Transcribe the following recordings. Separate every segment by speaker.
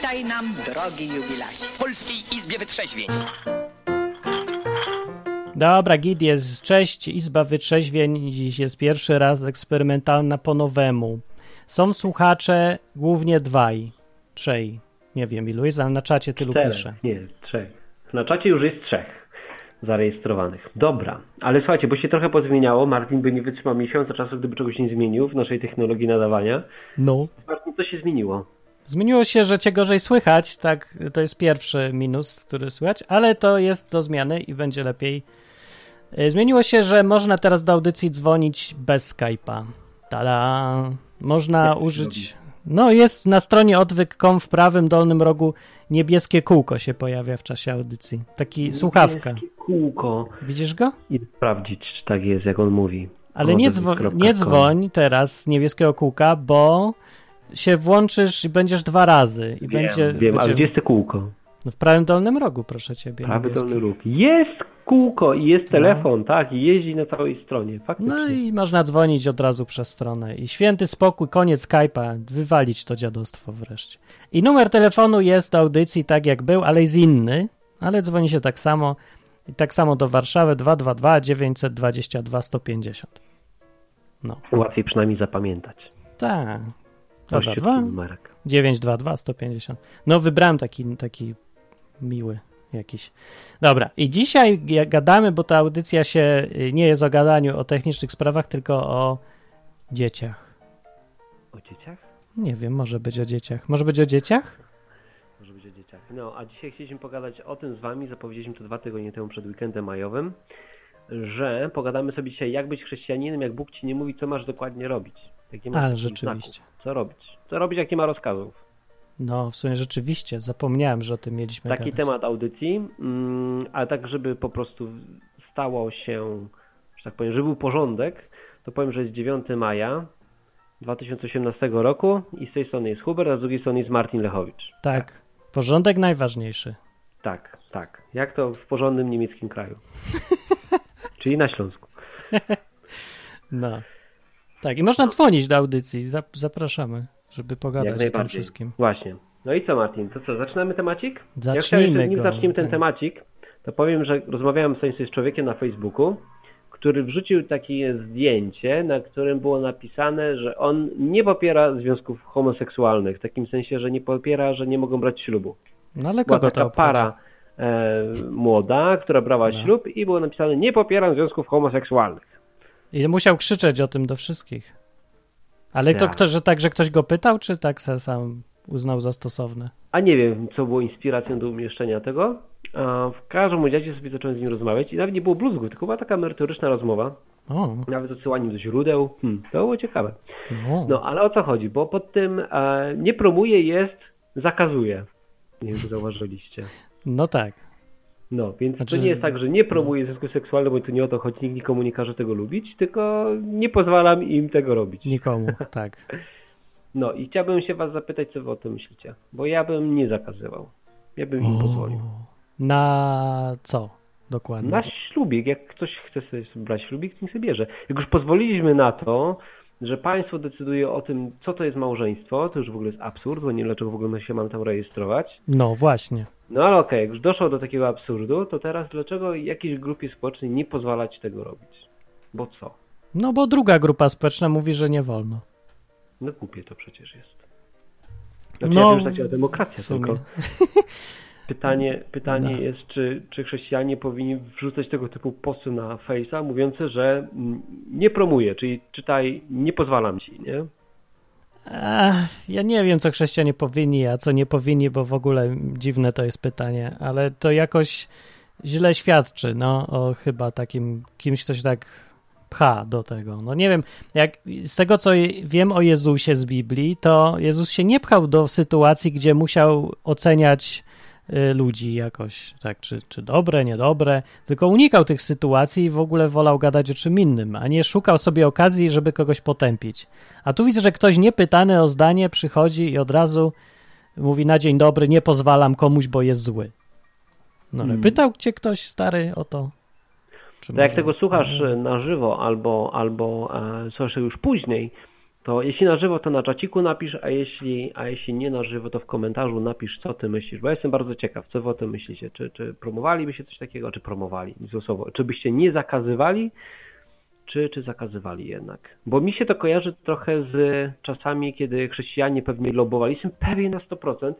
Speaker 1: Witaj nam, drogi jubilacie.
Speaker 2: W Polskiej Izbie Wytrzeźwień.
Speaker 3: Dobra, git jest. Cześć, Izba Wytrzeźwień. Dziś jest pierwszy raz eksperymentalna po nowemu. Są słuchacze głównie dwaj, trzej. Nie wiem ilu jest, ale na czacie tylu
Speaker 4: Czterech,
Speaker 3: pisze.
Speaker 4: nie, trzech. Na czacie już jest trzech zarejestrowanych. Dobra, ale słuchajcie, bo się trochę pozmieniało. Martin by nie wytrzymał miesiąca czasu, gdyby czegoś nie zmienił w naszej technologii nadawania.
Speaker 3: No.
Speaker 4: Martin, co się zmieniło?
Speaker 3: Zmieniło się, że cię gorzej słychać, tak, to jest pierwszy minus, który słychać, ale to jest do zmiany i będzie lepiej. Y, Zmieniło się, że można teraz do audycji dzwonić bez Skype'a. Tada! Można użyć. No, jest na stronie odwyk.com w prawym dolnym rogu niebieskie kółko się pojawia w czasie audycji. Taki słuchawka.
Speaker 4: Niebieskie Kółko.
Speaker 3: Widzisz go?
Speaker 4: I sprawdzić, czy tak jest, jak on mówi.
Speaker 3: Ale nie, dzwo- nie dzwoń teraz z niebieskiego kółka, bo się włączysz i będziesz dwa razy. I
Speaker 4: Wiem,
Speaker 3: będzie,
Speaker 4: wiem, ale
Speaker 3: będzie...
Speaker 4: gdzie jest to kółko?
Speaker 3: No w prawym dolnym rogu, proszę ciebie.
Speaker 4: Prawy
Speaker 3: niebieski.
Speaker 4: dolny róg. Jest kółko i jest telefon, tak, i jeździ na całej stronie. Faktycznie.
Speaker 3: No i można dzwonić od razu przez stronę. I święty spokój, koniec Skype'a, wywalić to dziadostwo wreszcie. I numer telefonu jest do audycji tak jak był, ale jest inny, ale dzwoni się tak samo. I tak samo do Warszawy 222 922 150. No,
Speaker 4: Łatwiej przynajmniej zapamiętać.
Speaker 3: tak.
Speaker 4: Prościutki
Speaker 3: 222
Speaker 4: numerek.
Speaker 3: 922 150. No, wybrałem taki, taki miły jakiś. Dobra, i dzisiaj gadamy, bo ta audycja się y, nie jest o gadaniu o technicznych sprawach, tylko o dzieciach.
Speaker 4: O dzieciach?
Speaker 3: Nie wiem, może być o dzieciach. Może być o dzieciach?
Speaker 4: Może być o dzieciach. No, a dzisiaj chcieliśmy pogadać o tym z Wami, zapowiedzieliśmy to dwa tygodnie temu przed weekendem majowym, że pogadamy sobie dzisiaj, jak być chrześcijaninem, jak Bóg Ci nie mówi, co masz dokładnie robić. Jakie takich
Speaker 3: rzeczywiście.
Speaker 4: znaków. Co robić? Co robić, jak nie ma rozkazów?
Speaker 3: No, w sumie rzeczywiście, zapomniałem, że o tym mieliśmy
Speaker 4: Taki
Speaker 3: gadać.
Speaker 4: temat audycji, mm, ale tak, żeby po prostu stało się, że tak powiem, żeby był porządek, to powiem, że jest 9 maja 2018 roku i z tej strony jest Hubert, a z drugiej strony jest Martin Lechowicz.
Speaker 3: Tak, porządek najważniejszy.
Speaker 4: Tak, tak. Jak to w porządnym niemieckim kraju. Czyli na Śląsku.
Speaker 3: No. Tak, i można dzwonić do audycji. Zap- Zapraszamy, żeby pogadać o tym wszystkim.
Speaker 4: Właśnie. No i co Martin, to co, zaczynamy temacik? ja
Speaker 3: Zacznijmy
Speaker 4: jeszcze, nim zaczniemy ten
Speaker 3: Tak.
Speaker 4: temacik, to powiem, że rozmawiałem z człowiekiem na Facebooku, który wrzucił takie zdjęcie, na którym było napisane, że on nie popiera związków homoseksualnych, w takim sensie, że nie popiera, że nie mogą brać ślubu.
Speaker 3: No ale
Speaker 4: Była
Speaker 3: kogo to
Speaker 4: taka para e, młoda, która brała
Speaker 3: No.
Speaker 4: ślub i było napisane, nie popieram związków homoseksualnych.
Speaker 3: I musiał krzyczeć o tym do wszystkich. Ale to
Speaker 4: Tak.
Speaker 3: kto, że tak, że ktoś go pytał, czy tak sam uznał za stosowne?
Speaker 4: A nie wiem, co było inspiracją do umieszczenia tego. W każdym razie sobie zacząłem z nim rozmawiać i nawet nie było bluzgu, tylko była taka merytoryczna rozmowa,
Speaker 3: O,
Speaker 4: nawet odsyłaniem do źródeł. Hmm, to było ciekawe.
Speaker 3: no.
Speaker 4: No, ale o co chodzi? Bo pod tym e, nie promuje jest, zakazuje. Nie wiem, czy zauważyliście.
Speaker 3: no tak.
Speaker 4: No, więc
Speaker 3: Znaczy,
Speaker 4: to nie jest tak, że nie promuje związku seksualnego, bo tu nie o to chodzi, nikt nikomu nie każe tego lubić, tylko nie pozwalam im tego robić.
Speaker 3: Nikomu, tak.
Speaker 4: No i chciałbym się was zapytać, co wy o tym myślicie. Bo ja bym nie zakazywał. Ja bym im pozwolił.
Speaker 3: Na co dokładnie?
Speaker 4: Na ślubik, jak ktoś chce sobie brać ślubik, to niech sobie bierze. Jak już pozwoliliśmy na to, że państwo decyduje o tym, co to jest małżeństwo, to już w ogóle jest absurd, bo nie dlaczego w ogóle się mam tam rejestrować.
Speaker 3: No właśnie.
Speaker 4: No ale okej, jak już doszło do takiego absurdu, to teraz dlaczego jakiejś grupie społecznej nie pozwalać tego robić? Bo co?
Speaker 3: No bo druga grupa społeczna mówi, że nie wolno.
Speaker 4: No głupie to przecież jest. Znaczy,
Speaker 3: No,
Speaker 4: ja wiem, że demokracja
Speaker 3: w sumie.
Speaker 4: tylko. Pytanie, pytanie
Speaker 3: No.
Speaker 4: jest, czy, czy chrześcijanie powinni wrzucać tego typu posty na Face'a, mówiące, że mm, nie promuję, czyli czytaj, nie pozwalam ci, nie?
Speaker 3: Ja nie wiem, co chrześcijanie powinni, a co nie powinni, bo w ogóle dziwne to jest pytanie, ale to jakoś źle świadczy, no, o chyba takim kimś, kto się tak pcha do tego. No nie wiem, jak z tego, co wiem o Jezusie z Biblii, to Jezus się nie pchał do sytuacji, gdzie musiał oceniać ludzi jakoś, tak, czy, czy dobre, niedobre, tylko unikał tych sytuacji i w ogóle wolał gadać o czym innym, a nie szukał sobie okazji, żeby kogoś potępić. A tu widzę, że ktoś niepytany o zdanie przychodzi i od razu mówi na dzień dobry, nie pozwalam komuś, bo jest zły. No ale
Speaker 4: Hmm.
Speaker 3: pytał cię ktoś stary o to? Czy
Speaker 4: To jak
Speaker 3: może-
Speaker 4: tego słuchasz e, na żywo albo, albo e, tego już później, to jeśli na żywo, to na czaciku napisz, a jeśli, a jeśli nie na żywo, to w komentarzu napisz, co ty myślisz, bo ja jestem bardzo ciekaw, co wy o tym myślicie. Czy, czy promowalibyście coś takiego, czy promowali, słowo, czy byście nie zakazywali, czy, czy zakazywali jednak? Bo mi się to kojarzy trochę z czasami, kiedy chrześcijanie pewnie lobowali. Jestem pewien na 100%,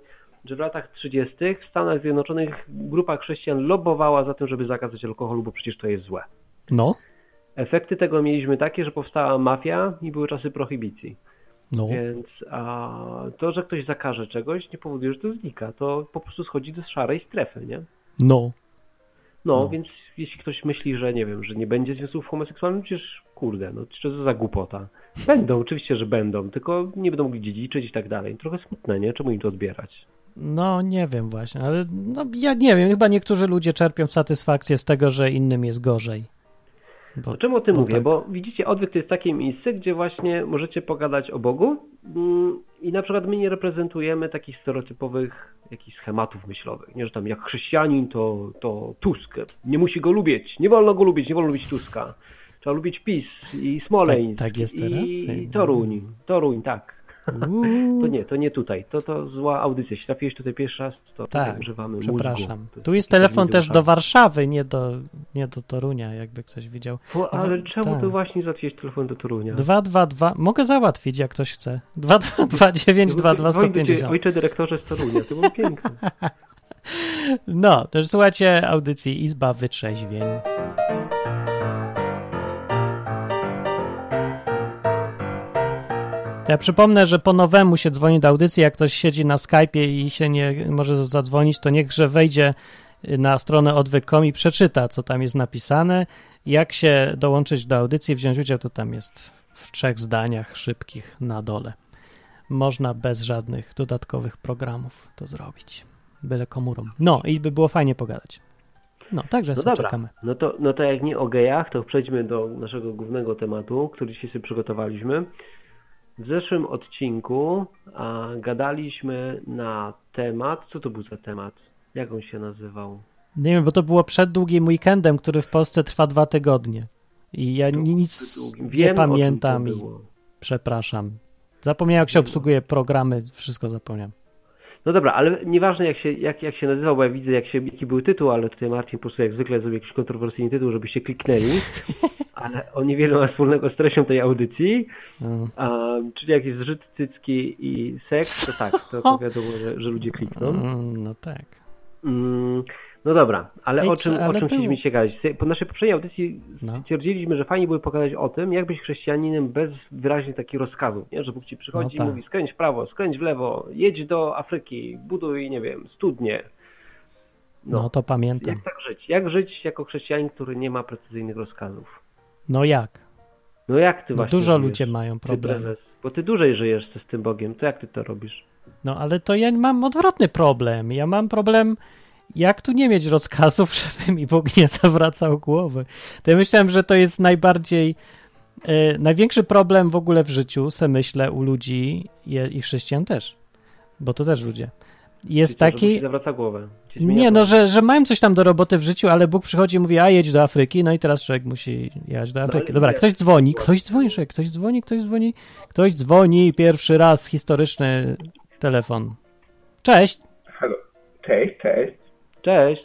Speaker 4: że w latach 30. w Stanach Zjednoczonych grupa chrześcijan lobowała za tym, żeby zakazać alkoholu, bo przecież to jest złe.
Speaker 3: No,
Speaker 4: Efekty tego mieliśmy takie, że powstała mafia i były czasy prohibicji.
Speaker 3: no.
Speaker 4: Więc a, to, że ktoś zakaże czegoś, nie powoduje, że to znika. To po prostu schodzi do szarej strefy, nie?
Speaker 3: No.
Speaker 4: No,
Speaker 3: No.
Speaker 4: więc jeśli ktoś myśli, że nie wiem, że nie będzie związków homoseksualnych, przecież kurde, no czy to za głupota. Będą, oczywiście, że będą, tylko nie będą mogli dziedziczyć i tak dalej. Trochę smutne, nie? Czemu im to odbierać?
Speaker 3: No, nie wiem właśnie, ale no, ja nie wiem, chyba niektórzy ludzie czerpią satysfakcję z tego, że innym jest gorzej. Bo,
Speaker 4: O czym o tym mówię?
Speaker 3: tak.
Speaker 4: Bo widzicie, odwyk to jest takie miejsce, gdzie właśnie możecie pogadać o Bogu mm, i na przykład my nie reprezentujemy takich stereotypowych jakichś schematów myślowych. Nie, że tam jak chrześcijanin to, to Tusk. Nie musi go lubić. Nie wolno go lubić, nie wolno lubić Tuska. Trzeba lubić PiS i Smoleńsk.
Speaker 3: Tak- tak jest teraz?
Speaker 4: I Toruń. Toruń, tak. To nie, to nie tutaj. To, to zła audycja. Jeśli trafiłeś tutaj pierwszy raz, to
Speaker 3: Tak,
Speaker 4: używamy
Speaker 3: przepraszam.
Speaker 4: mózgu.
Speaker 3: Tu jest telefon też do
Speaker 4: Warszawy.
Speaker 3: Nie do, nie do Torunia, jakby ktoś widział.
Speaker 4: Bo, Ale czemu
Speaker 3: tak.
Speaker 4: tu właśnie załatwiłeś telefon do Torunia?
Speaker 3: 222, mogę załatwić, jak ktoś chce. 222
Speaker 4: Dzwoń do ciebie,
Speaker 3: 150.
Speaker 4: Ojcze dyrektorze z Torunia, to było piękne.
Speaker 3: No, też słuchajcie audycji Izba Wytrzeźwień. Ja przypomnę, że po nowemu się dzwoni do audycji, jak ktoś siedzi na Skype'ie i się nie może zadzwonić, to niechże wejdzie na stronę odwyk.com i przeczyta, co tam jest napisane. Jak się dołączyć do audycji, wziąć udział, to tam jest w trzech zdaniach szybkich na dole. Można bez żadnych dodatkowych programów to zrobić. Byle komórą. No i by było fajnie pogadać. No, także
Speaker 4: No
Speaker 3: sobie
Speaker 4: dobra,
Speaker 3: czekamy.
Speaker 4: no to, no to jak nie o gejach, to przejdźmy do naszego głównego tematu, który dzisiaj sobie przygotowaliśmy. W zeszłym odcinku a, gadaliśmy na temat, co to był za temat? Jak on się nazywał?
Speaker 3: Nie wiem, bo to było przed długim weekendem, który w Polsce trwa dwa tygodnie. I ja nic nie pamiętam i przepraszam. Zapomniałem, jak się obsługuje programy, wszystko zapomniałem.
Speaker 4: No dobra, ale nieważne jak się, jak, jak się nazywał, bo ja widzę jak się, jaki był tytuł, ale tutaj Marcin po prostu jak zwykle zrobił jakiś kontrowersyjny tytuł, żebyście kliknęli, ale on niewiele ma wspólnego z treścią tej audycji,
Speaker 3: No.
Speaker 4: a, czyli jak jest zżyt, cycki i seks, to tak, to, to wiadomo, że, że ludzie klikną.
Speaker 3: Mm, No tak.
Speaker 4: Mm, no dobra, ale
Speaker 3: Ej,
Speaker 4: o czym, o czym chcieliśmy się gadać? Po naszej poprzedniej audycji
Speaker 3: No.
Speaker 4: stwierdziliśmy, że fajnie były pogadać o tym, jak być chrześcijaninem bez wyraźnie takich rozkazów, nie? że Bóg ci przychodzi
Speaker 3: No tak.
Speaker 4: i mówi skręć w prawo, skręć w lewo, jedź do Afryki, buduj, nie wiem, studnie.
Speaker 3: No,
Speaker 4: No,
Speaker 3: to pamiętam.
Speaker 4: jak tak żyć? Jak żyć jako chrześcijanin, który nie ma precyzyjnych rozkazów?
Speaker 3: No jak?
Speaker 4: No jak ty
Speaker 3: No
Speaker 4: właśnie
Speaker 3: dużo ludzie mają
Speaker 4: ty prezes? Bo ty dłużej żyjesz z tym Bogiem, to jak ty to robisz?
Speaker 3: No ale to ja mam odwrotny problem. Ja mam problem, jak tu nie mieć rozkazów, żeby mi Bóg nie zawracał głowy. To ja myślałem, że to jest najbardziej, e, największy problem w ogóle w życiu, se myślę, u ludzi i, i chrześcijan też, bo to też ludzie. Jest
Speaker 4: że
Speaker 3: taki,
Speaker 4: zawraca głowę.
Speaker 3: Nie no, że, że mają coś tam do roboty w życiu, ale Bóg przychodzi i mówi, a jedź do Afryki, no i teraz człowiek musi jechać do
Speaker 4: No,
Speaker 3: Afryki. Dobra,
Speaker 4: nie.
Speaker 3: ktoś dzwoni, ktoś dzwoni, człowiek, ktoś dzwoni, ktoś dzwoni, ktoś dzwoni, pierwszy raz historyczny telefon. Cześć,
Speaker 2: Halo. Cześć, cześć.
Speaker 4: Cześć.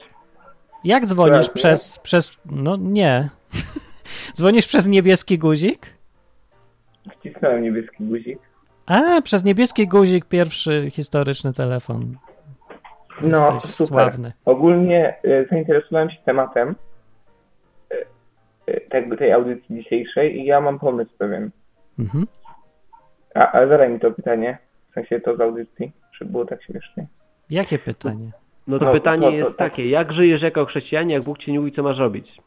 Speaker 3: jak dzwonisz
Speaker 2: mnie?
Speaker 3: przez, przez, no nie, dzwonisz przez niebieski guzik?
Speaker 2: Wcisnąłem niebieski guzik.
Speaker 3: A, przez niebieski guzik pierwszy historyczny telefon.
Speaker 2: No,
Speaker 3: Jesteś
Speaker 2: super.
Speaker 3: sławny.
Speaker 2: Ogólnie e, zainteresowałem się tematem e, e, tej audycji dzisiejszej i ja mam pomysł pewien.
Speaker 3: Mhm.
Speaker 2: A, ale zadaj mi to pytanie, w sensie to z audycji, żeby było tak śmiesznie.
Speaker 3: Jakie pytanie?
Speaker 4: No to
Speaker 2: No,
Speaker 4: pytanie
Speaker 2: no to
Speaker 4: jest
Speaker 2: tak.
Speaker 4: takie, jak żyjesz jako chrześcijanin, jak Bóg ci nie mówi, co masz robić?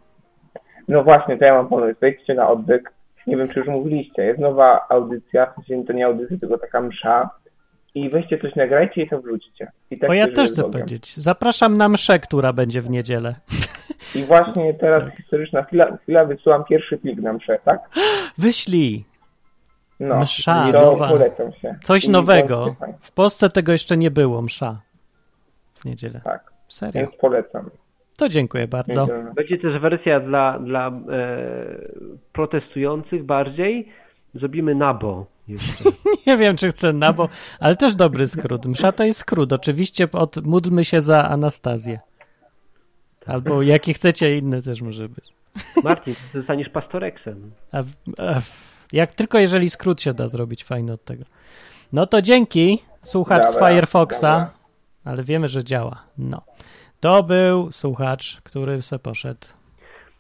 Speaker 2: No właśnie, to ja mam pomysł. Wejdźcie na odwyk. Nie wiem, czy już mówiliście. Jest nowa audycja, w sensie to nie audycja, tylko taka msza. I weźcie coś, nagrajcie i to wrzućcie. I tak
Speaker 3: O, ja też chcę
Speaker 2: Bogiem.
Speaker 3: powiedzieć. Zapraszam na mszę, która będzie w niedzielę.
Speaker 2: I właśnie
Speaker 3: Tak.
Speaker 2: teraz historyczna chwila, chwila wysyłam pierwszy plik na mszę, tak?
Speaker 3: Wyślij
Speaker 2: No,
Speaker 3: Msza nowa.
Speaker 2: polecam się.
Speaker 3: coś
Speaker 2: I
Speaker 3: nowego. W Polsce tego jeszcze nie było, msza. W niedzielę.
Speaker 2: Tak,
Speaker 3: Serio.
Speaker 2: więc polecam.
Speaker 3: To dziękuję bardzo.
Speaker 4: Będzie też wersja dla, dla e, protestujących bardziej. Zrobimy nabo. Jeszcze.
Speaker 3: Nie wiem, czy chcę na, bo, ale też dobry skrót. Msza to jest skrót. Oczywiście od módlmy się za Anastazję. Albo jaki chcecie inny też może być.
Speaker 4: Martin, zostaniesz pastoreksem.
Speaker 3: A, a, jak tylko jeżeli skrót się da zrobić fajny od tego. No to dzięki, słuchacz z
Speaker 2: Dobra,
Speaker 3: Firefoxa,
Speaker 2: dobra.
Speaker 3: ale wiemy, że działa. No. To był słuchacz, który se poszedł.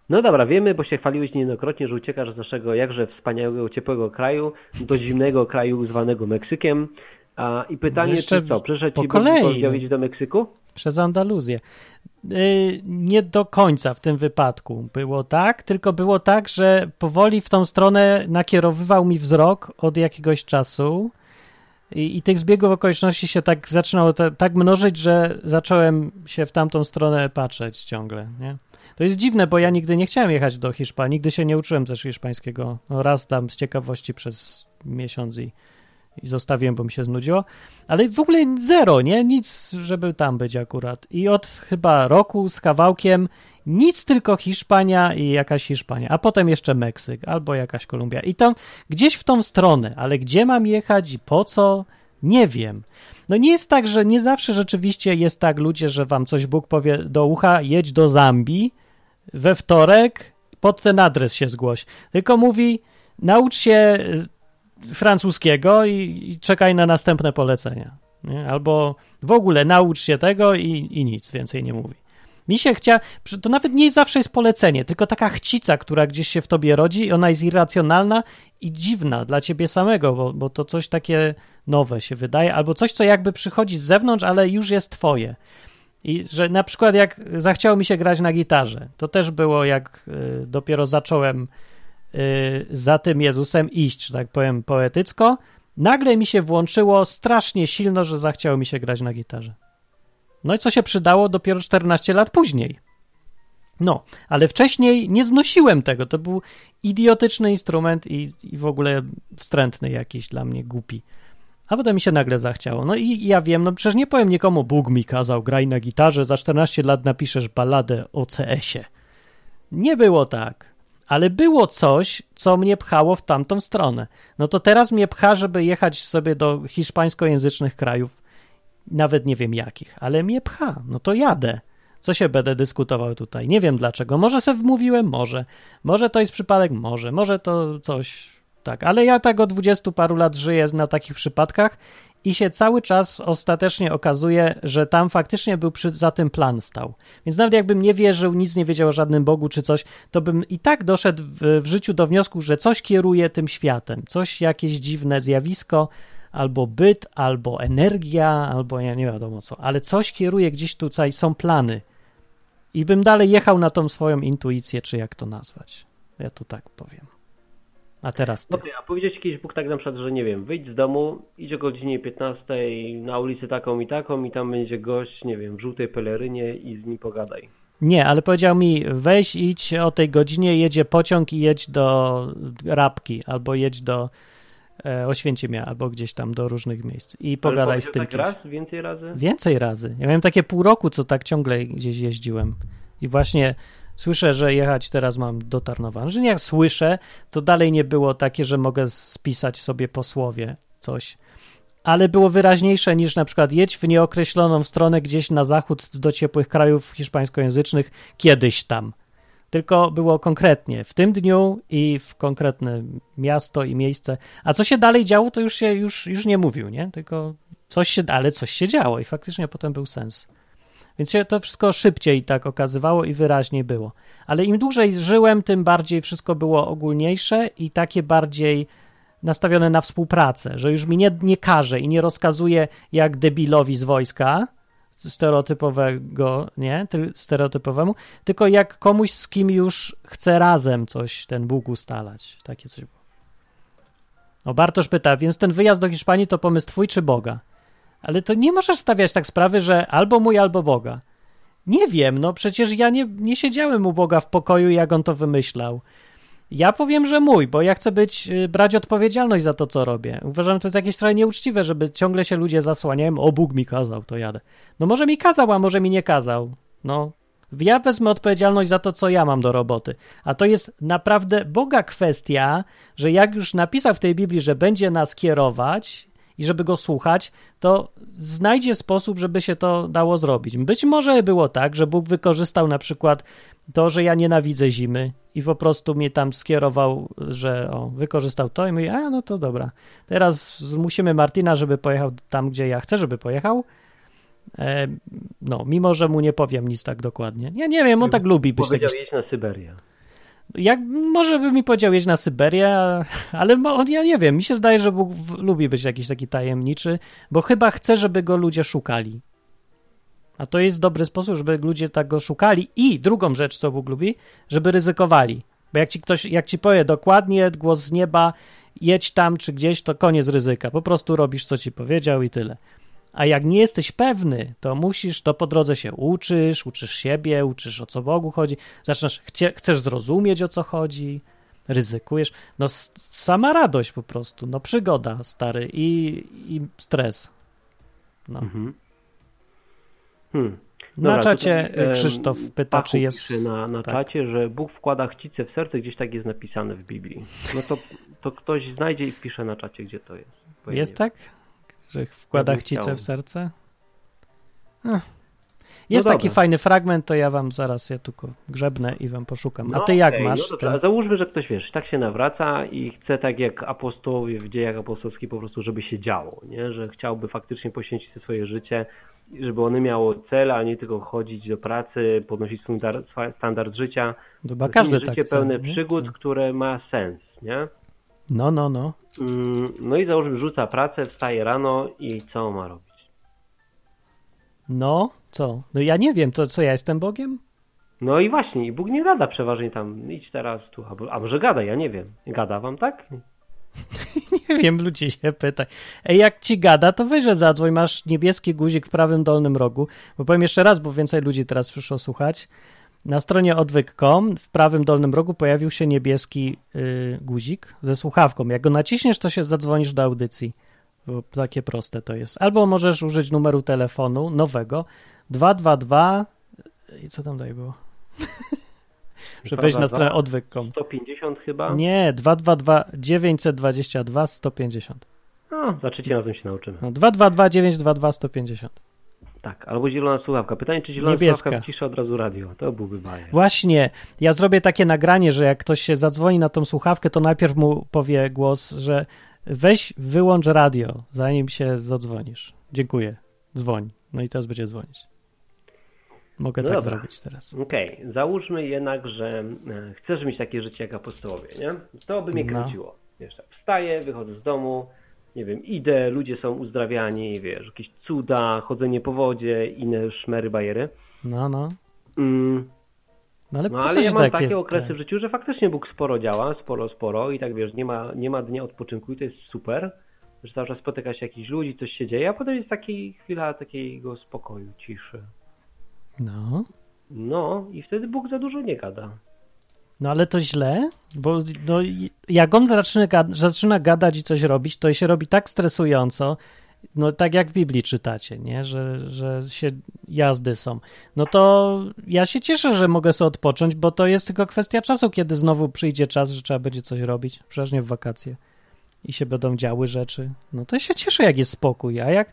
Speaker 4: No dobra, wiemy, bo się chwaliłeś niejednokrotnie, że uciekasz z naszego jakże wspaniałego, ciepłego kraju do zimnego kraju zwanego Meksykiem. A, I pytanie,
Speaker 3: Jeszcze
Speaker 4: czy co, przyszedł
Speaker 3: po
Speaker 4: ci
Speaker 3: kolei, no.
Speaker 4: powiedzieć do Meksyku?
Speaker 3: Przez Andaluzję. Yy, nie do końca w tym wypadku było tak, tylko było tak, że powoli w tą stronę nakierowywał mi wzrok od jakiegoś czasu i, i tych zbiegów okoliczności się tak zaczynało ta, tak mnożyć, że zacząłem się w tamtą stronę patrzeć ciągle, nie? To jest dziwne, bo ja nigdy nie chciałem jechać do Hiszpanii, nigdy się nie uczyłem też hiszpańskiego. No raz tam z ciekawości przez miesiąc i, i zostawiłem, bo mi się znudziło. Ale w ogóle zero, nie? Nic, żeby tam być akurat. I od chyba roku z kawałkiem nic, tylko Hiszpania i jakaś Hiszpania, a potem jeszcze Meksyk albo jakaś Kolumbia. I tam gdzieś w tą stronę, ale gdzie mam jechać i po co? Nie wiem. No nie jest tak, że nie zawsze rzeczywiście jest tak, ludzie, że wam coś Bóg powie do ucha, jedź do Zambii we wtorek, pod ten adres się zgłoś. Tylko mówi, naucz się francuskiego i, i czekaj na następne polecenia. Nie? Albo w ogóle naucz się tego i, i nic więcej nie mówi. Mi się chcia, to nawet nie zawsze jest polecenie, tylko taka chcica, która gdzieś się w tobie rodzi ona jest irracjonalna i dziwna dla ciebie samego, bo, bo to coś takie nowe się wydaje, albo coś, co jakby przychodzi z zewnątrz, ale już jest twoje. I że na przykład jak zachciało mi się grać na gitarze, to też było jak y, dopiero zacząłem y, za tym Jezusem iść, że tak powiem poetycko, nagle mi się włączyło strasznie silno, że zachciało mi się grać na gitarze. No i co się przydało dopiero 14 lat później. No, ale wcześniej nie znosiłem tego. To był idiotyczny instrument i, i w ogóle wstrętny jakiś dla mnie, głupi. A potem mi się nagle zachciało. No i ja wiem, no przecież nie powiem nikomu, Bóg mi kazał, graj na gitarze, za 14 lat napiszesz balladę o CS-ie. Nie było tak. Ale było coś, co mnie pchało w tamtą stronę. No to teraz mnie pcha, żeby jechać sobie do hiszpańskojęzycznych krajów, nawet nie wiem jakich, ale mnie pcha. No to jadę. Co się będę dyskutował tutaj? Nie wiem dlaczego. Może sobie wmówiłem? Może. Może to jest przypadek? Może. Może to coś tak. Ale ja tak od dwudziestu paru lat żyję na takich przypadkach i się cały czas ostatecznie okazuje, że tam faktycznie był przy, za tym plan stał. Więc nawet jakbym nie wierzył, nic nie wiedział o żadnym Bogu czy coś, to bym i tak doszedł w, w życiu do wniosku, że coś kieruje tym światem. Coś, jakieś dziwne zjawisko, albo byt, albo energia, albo ja nie wiadomo co, ale coś kieruje gdzieś tutaj, są plany. I bym dalej jechał na tą swoją intuicję, czy jak to nazwać. Ja to tak powiem. A teraz ty.
Speaker 4: Okej, a powiedzieć kiedyś Bóg tak na przykład, że nie wiem, wyjdź z domu, idź o godzinie 15 na ulicę taką i taką i tam będzie gość, nie wiem, w żółtej pelerynie i z nim pogadaj.
Speaker 3: Nie, ale powiedział mi, weź idź o tej godzinie, jedzie pociąg i jedź do Rabki, albo jedź do e, Oświęcimia, albo gdzieś tam do różnych miejsc i pogadaj
Speaker 4: Ale
Speaker 3: z tym
Speaker 4: tak raz, więcej razy?
Speaker 3: Więcej razy. Ja miałem takie pół roku, co tak ciągle gdzieś jeździłem. I właśnie słyszę, że jechać teraz mam do Tarnowa. Że jak słyszę, to dalej nie było takie, że mogę spisać sobie po słowie coś. Ale było wyraźniejsze niż na przykład jedź w nieokreśloną stronę gdzieś na zachód do ciepłych krajów hiszpańskojęzycznych kiedyś tam. Tylko było konkretnie w tym dniu i w konkretne miasto i miejsce. A co się dalej działo, to już się już, już nie mówił, nie? Tylko coś się, ale coś się działo i faktycznie potem był sens. Więc się to wszystko szybciej tak okazywało i wyraźniej było. Ale im dłużej żyłem, tym bardziej wszystko było ogólniejsze i takie bardziej nastawione na współpracę, że już mi nie, nie każe i nie rozkazuje jak debilowi z wojska stereotypowego, nie, ty- stereotypowemu, tylko jak komuś, z kim już chce razem coś ten Bóg ustalać. Takie coś było. O, Bartosz pyta, więc ten wyjazd do Hiszpanii to pomysł twój czy Boga? Ale to nie możesz stawiać tak sprawy, że albo mój, albo Boga. Nie wiem, no przecież ja nie, nie siedziałem u Boga w pokoju, jak on to wymyślał. Ja powiem, że mój, bo ja chcę być, y, brać odpowiedzialność za to, co robię. Uważam, że to jest jakieś trochę nieuczciwe, żeby ciągle się ludzie zasłaniają, o Bóg mi kazał, to jadę. No może mi kazał, a może mi nie kazał. No, Ja wezmę odpowiedzialność za to, co ja mam do roboty. A to jest naprawdę Boga kwestia, że jak już napisał w tej Biblii, że będzie nas kierować i żeby go słuchać, to znajdzie sposób, żeby się to dało zrobić. Być może było tak, że Bóg wykorzystał na przykład to, że ja nienawidzę zimy i po prostu mnie tam skierował, że o, wykorzystał to i mówi, a no to dobra. Teraz zmusimy Martina, żeby pojechał tam, gdzie ja chcę, żeby pojechał. E, no, mimo, że mu nie powiem nic tak dokładnie. Ja nie wiem, on tak lubi być
Speaker 4: Powiedział
Speaker 3: taki...
Speaker 4: na Syberię.
Speaker 3: Jak, może by mi powiedział jeść na Syberię, ale ja nie wiem, mi się zdaje, że Bóg lubi być jakiś taki tajemniczy, bo chyba chce, żeby go ludzie szukali. A to jest dobry sposób, żeby ludzie tak go szukali. I drugą rzecz, co Bóg lubi, żeby ryzykowali. Bo jak ci ktoś, jak ci powie dokładnie, głos z nieba, jedź tam czy gdzieś, to koniec ryzyka. Po prostu robisz, co ci powiedział i tyle. A jak nie jesteś pewny, to musisz, to po drodze się uczysz, uczysz siebie, uczysz o co Bogu chodzi, zaczynasz, chcie, chcesz zrozumieć o co chodzi, ryzykujesz. No sama radość po prostu, no przygoda, stary, i, i stres. No.
Speaker 4: Mhm. Hmm.
Speaker 3: Na
Speaker 4: Dobra,
Speaker 3: czacie
Speaker 4: tutaj, em,
Speaker 3: Krzysztof pyta,
Speaker 4: Pachu
Speaker 3: czy jest...
Speaker 4: pisze na, na
Speaker 3: tak.
Speaker 4: czacie, że Bóg wkłada chcicę w serce, gdzieś tak jest napisane w Biblii. No to, to ktoś znajdzie i wpisze na czacie, gdzie to jest.
Speaker 3: Jest tak? Że wkłada
Speaker 4: chciał.
Speaker 3: w serce? Ech. Jest
Speaker 4: No
Speaker 3: taki
Speaker 4: dobra.
Speaker 3: fajny fragment, to ja wam zaraz ja tylko grzebnę i wam poszukam. A
Speaker 4: No
Speaker 3: ty jak
Speaker 4: okej,
Speaker 3: masz?
Speaker 4: No dobrze, a załóżmy, że ktoś, wiesz, tak się nawraca i chce tak jak apostołowie w dziejach apostolskich po prostu, żeby się działo, nie? Że chciałby faktycznie poświęcić swoje życie, żeby one miało cel, a nie tylko chodzić do pracy, podnosić standard, standard życia.
Speaker 3: Chyba każdy tak
Speaker 4: życie
Speaker 3: chce,
Speaker 4: pełne
Speaker 3: nie?
Speaker 4: przygód, które ma sens, nie?
Speaker 3: No, no, no.
Speaker 4: Mm, No i załóżmy, rzuca pracę, wstaje rano i co ma robić?
Speaker 3: No, co? No ja nie wiem, to co, ja jestem Bogiem?
Speaker 4: No i właśnie, i Bóg nie gada przeważnie tam, idź teraz tu, albo, a może gada, ja nie wiem. Gada wam, tak?
Speaker 3: Nie wiem, ludzi się pyta. Ej, jak ci gada, to wyżej zadzwoń, masz niebieski guzik w prawym dolnym rogu. Bo powiem jeszcze raz, bo więcej ludzi teraz przyszło słuchać. Na stronie odwyk.com w prawym dolnym rogu pojawił się niebieski y, guzik ze słuchawką. Jak go naciśniesz, to się zadzwonisz do audycji. Takie proste to jest. Albo możesz użyć numeru telefonu nowego 222 i co tam dalej było? Żeby wejść na stronę odwyk.com.
Speaker 4: 150 chyba?
Speaker 3: Nie, 222 922 150.
Speaker 4: No, za trzecim razem się nauczymy.
Speaker 3: No, 222 922 150.
Speaker 4: Tak, albo zielona słuchawka. Pytanie, czy zielona
Speaker 3: Niebieska.
Speaker 4: słuchawka wcisza od razu radio. To byłby bajer.
Speaker 3: Właśnie, ja zrobię takie nagranie, że jak ktoś się zadzwoni na tą słuchawkę, to najpierw mu powie głos, że weź wyłącz radio, zanim się zadzwonisz. Dziękuję. Dzwoń. No i teraz będzie dzwonić. Mogę
Speaker 4: No
Speaker 3: tak
Speaker 4: dobra.
Speaker 3: zrobić teraz.
Speaker 4: Okej, załóżmy jednak, że e, chcesz mieć takie życie jak apostołowie, nie? To by mnie
Speaker 3: No.
Speaker 4: kręciło. Wiesz, tak, wstaję, wychodzę z domu, nie wiem, idę, ludzie są uzdrawiani, wiesz, jakieś cuda, chodzenie po wodzie, inne szmery, bajery.
Speaker 3: No, no.
Speaker 4: Mm,
Speaker 3: No ale
Speaker 4: No ale ja mam
Speaker 3: takie...
Speaker 4: takie okresy
Speaker 3: tak.
Speaker 4: w życiu, że faktycznie Bóg sporo działa, sporo, sporo i tak wiesz, nie ma, nie ma dnia odpoczynku i to jest super, że cały czas spotyka się jakichś ludzi, coś się dzieje, a potem jest taki chwila takiego spokoju, ciszy.
Speaker 3: No.
Speaker 4: No i wtedy Bóg za dużo nie gada.
Speaker 3: No ale to źle, bo no, jak on zaczyna, zaczyna gadać i coś robić, to się robi tak stresująco, no tak jak w Biblii czytacie, nie? Że, że się jazdy są. No to ja się cieszę, że mogę sobie odpocząć, bo to jest tylko kwestia czasu, kiedy znowu przyjdzie czas, że trzeba będzie coś robić, przeważnie w wakacje i się będą działy rzeczy. No to się cieszę, jak jest spokój, a jak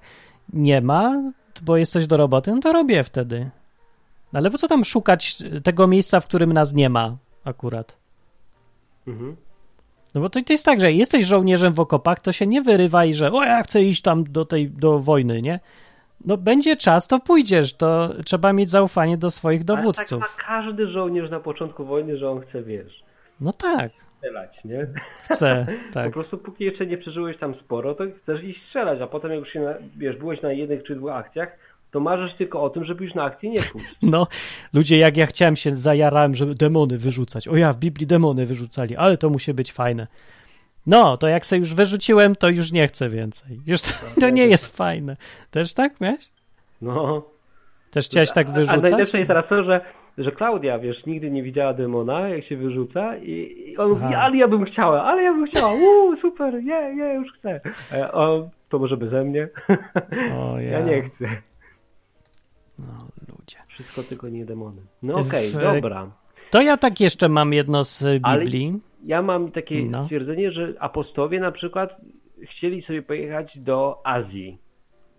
Speaker 3: nie ma, bo jest coś do roboty, no to robię wtedy. Ale po co tam szukać tego miejsca, w którym nas nie ma akurat?
Speaker 4: Mhm.
Speaker 3: No bo to, to jest tak, że jesteś żołnierzem w okopach, to się nie wyrywaj, że o ja chcę iść tam do tej, do wojny, nie? No będzie czas, to pójdziesz, to trzeba mieć zaufanie do swoich
Speaker 4: Ale tak
Speaker 3: dowódców.
Speaker 4: ma każdy żołnierz na początku wojny, że on chce, wiesz,
Speaker 3: No tak,
Speaker 4: strzelać, nie?
Speaker 3: chcę,
Speaker 4: Po
Speaker 3: tak.
Speaker 4: prostu póki jeszcze nie przeżyłeś tam sporo, to chcesz iść strzelać, a potem jak już się, na, wiesz, byłeś na jednych czy dwóch akcjach, to marzysz tylko o tym, żeby już na akcję nie pójść.
Speaker 3: No, ludzie, jak ja chciałem się, zajarałem, żeby demony wyrzucać. O ja, w Biblii demony wyrzucali, ale to musi być fajne. No, to jak sobie już wyrzuciłem, to już nie chcę więcej. Już to, to nie jest fajne. Też tak miałeś?
Speaker 4: No.
Speaker 3: Też chciałeś tak
Speaker 4: A
Speaker 3: wyrzucać?
Speaker 4: najlepsze jest teraz to, że, że Klaudia, wiesz, nigdy nie widziała demona, jak się wyrzuca i, i on mówi,
Speaker 3: Aha.
Speaker 4: ale ja bym chciała, ale ja bym chciała, uuu, super, nie, nie, już chcę. A ja, o, to może beze mnie?
Speaker 3: O,
Speaker 4: ja
Speaker 3: ja.
Speaker 4: nie chcę.
Speaker 3: No, ludzie.
Speaker 4: Wszystko tylko nie demony. No okej,
Speaker 3: W-
Speaker 4: dobra.
Speaker 3: To ja tak jeszcze mam jedno z y,
Speaker 4: Ale-
Speaker 3: Biblii.
Speaker 4: Ja mam takie
Speaker 3: No.
Speaker 4: stwierdzenie, że apostołowie na przykład chcieli sobie pojechać do Azji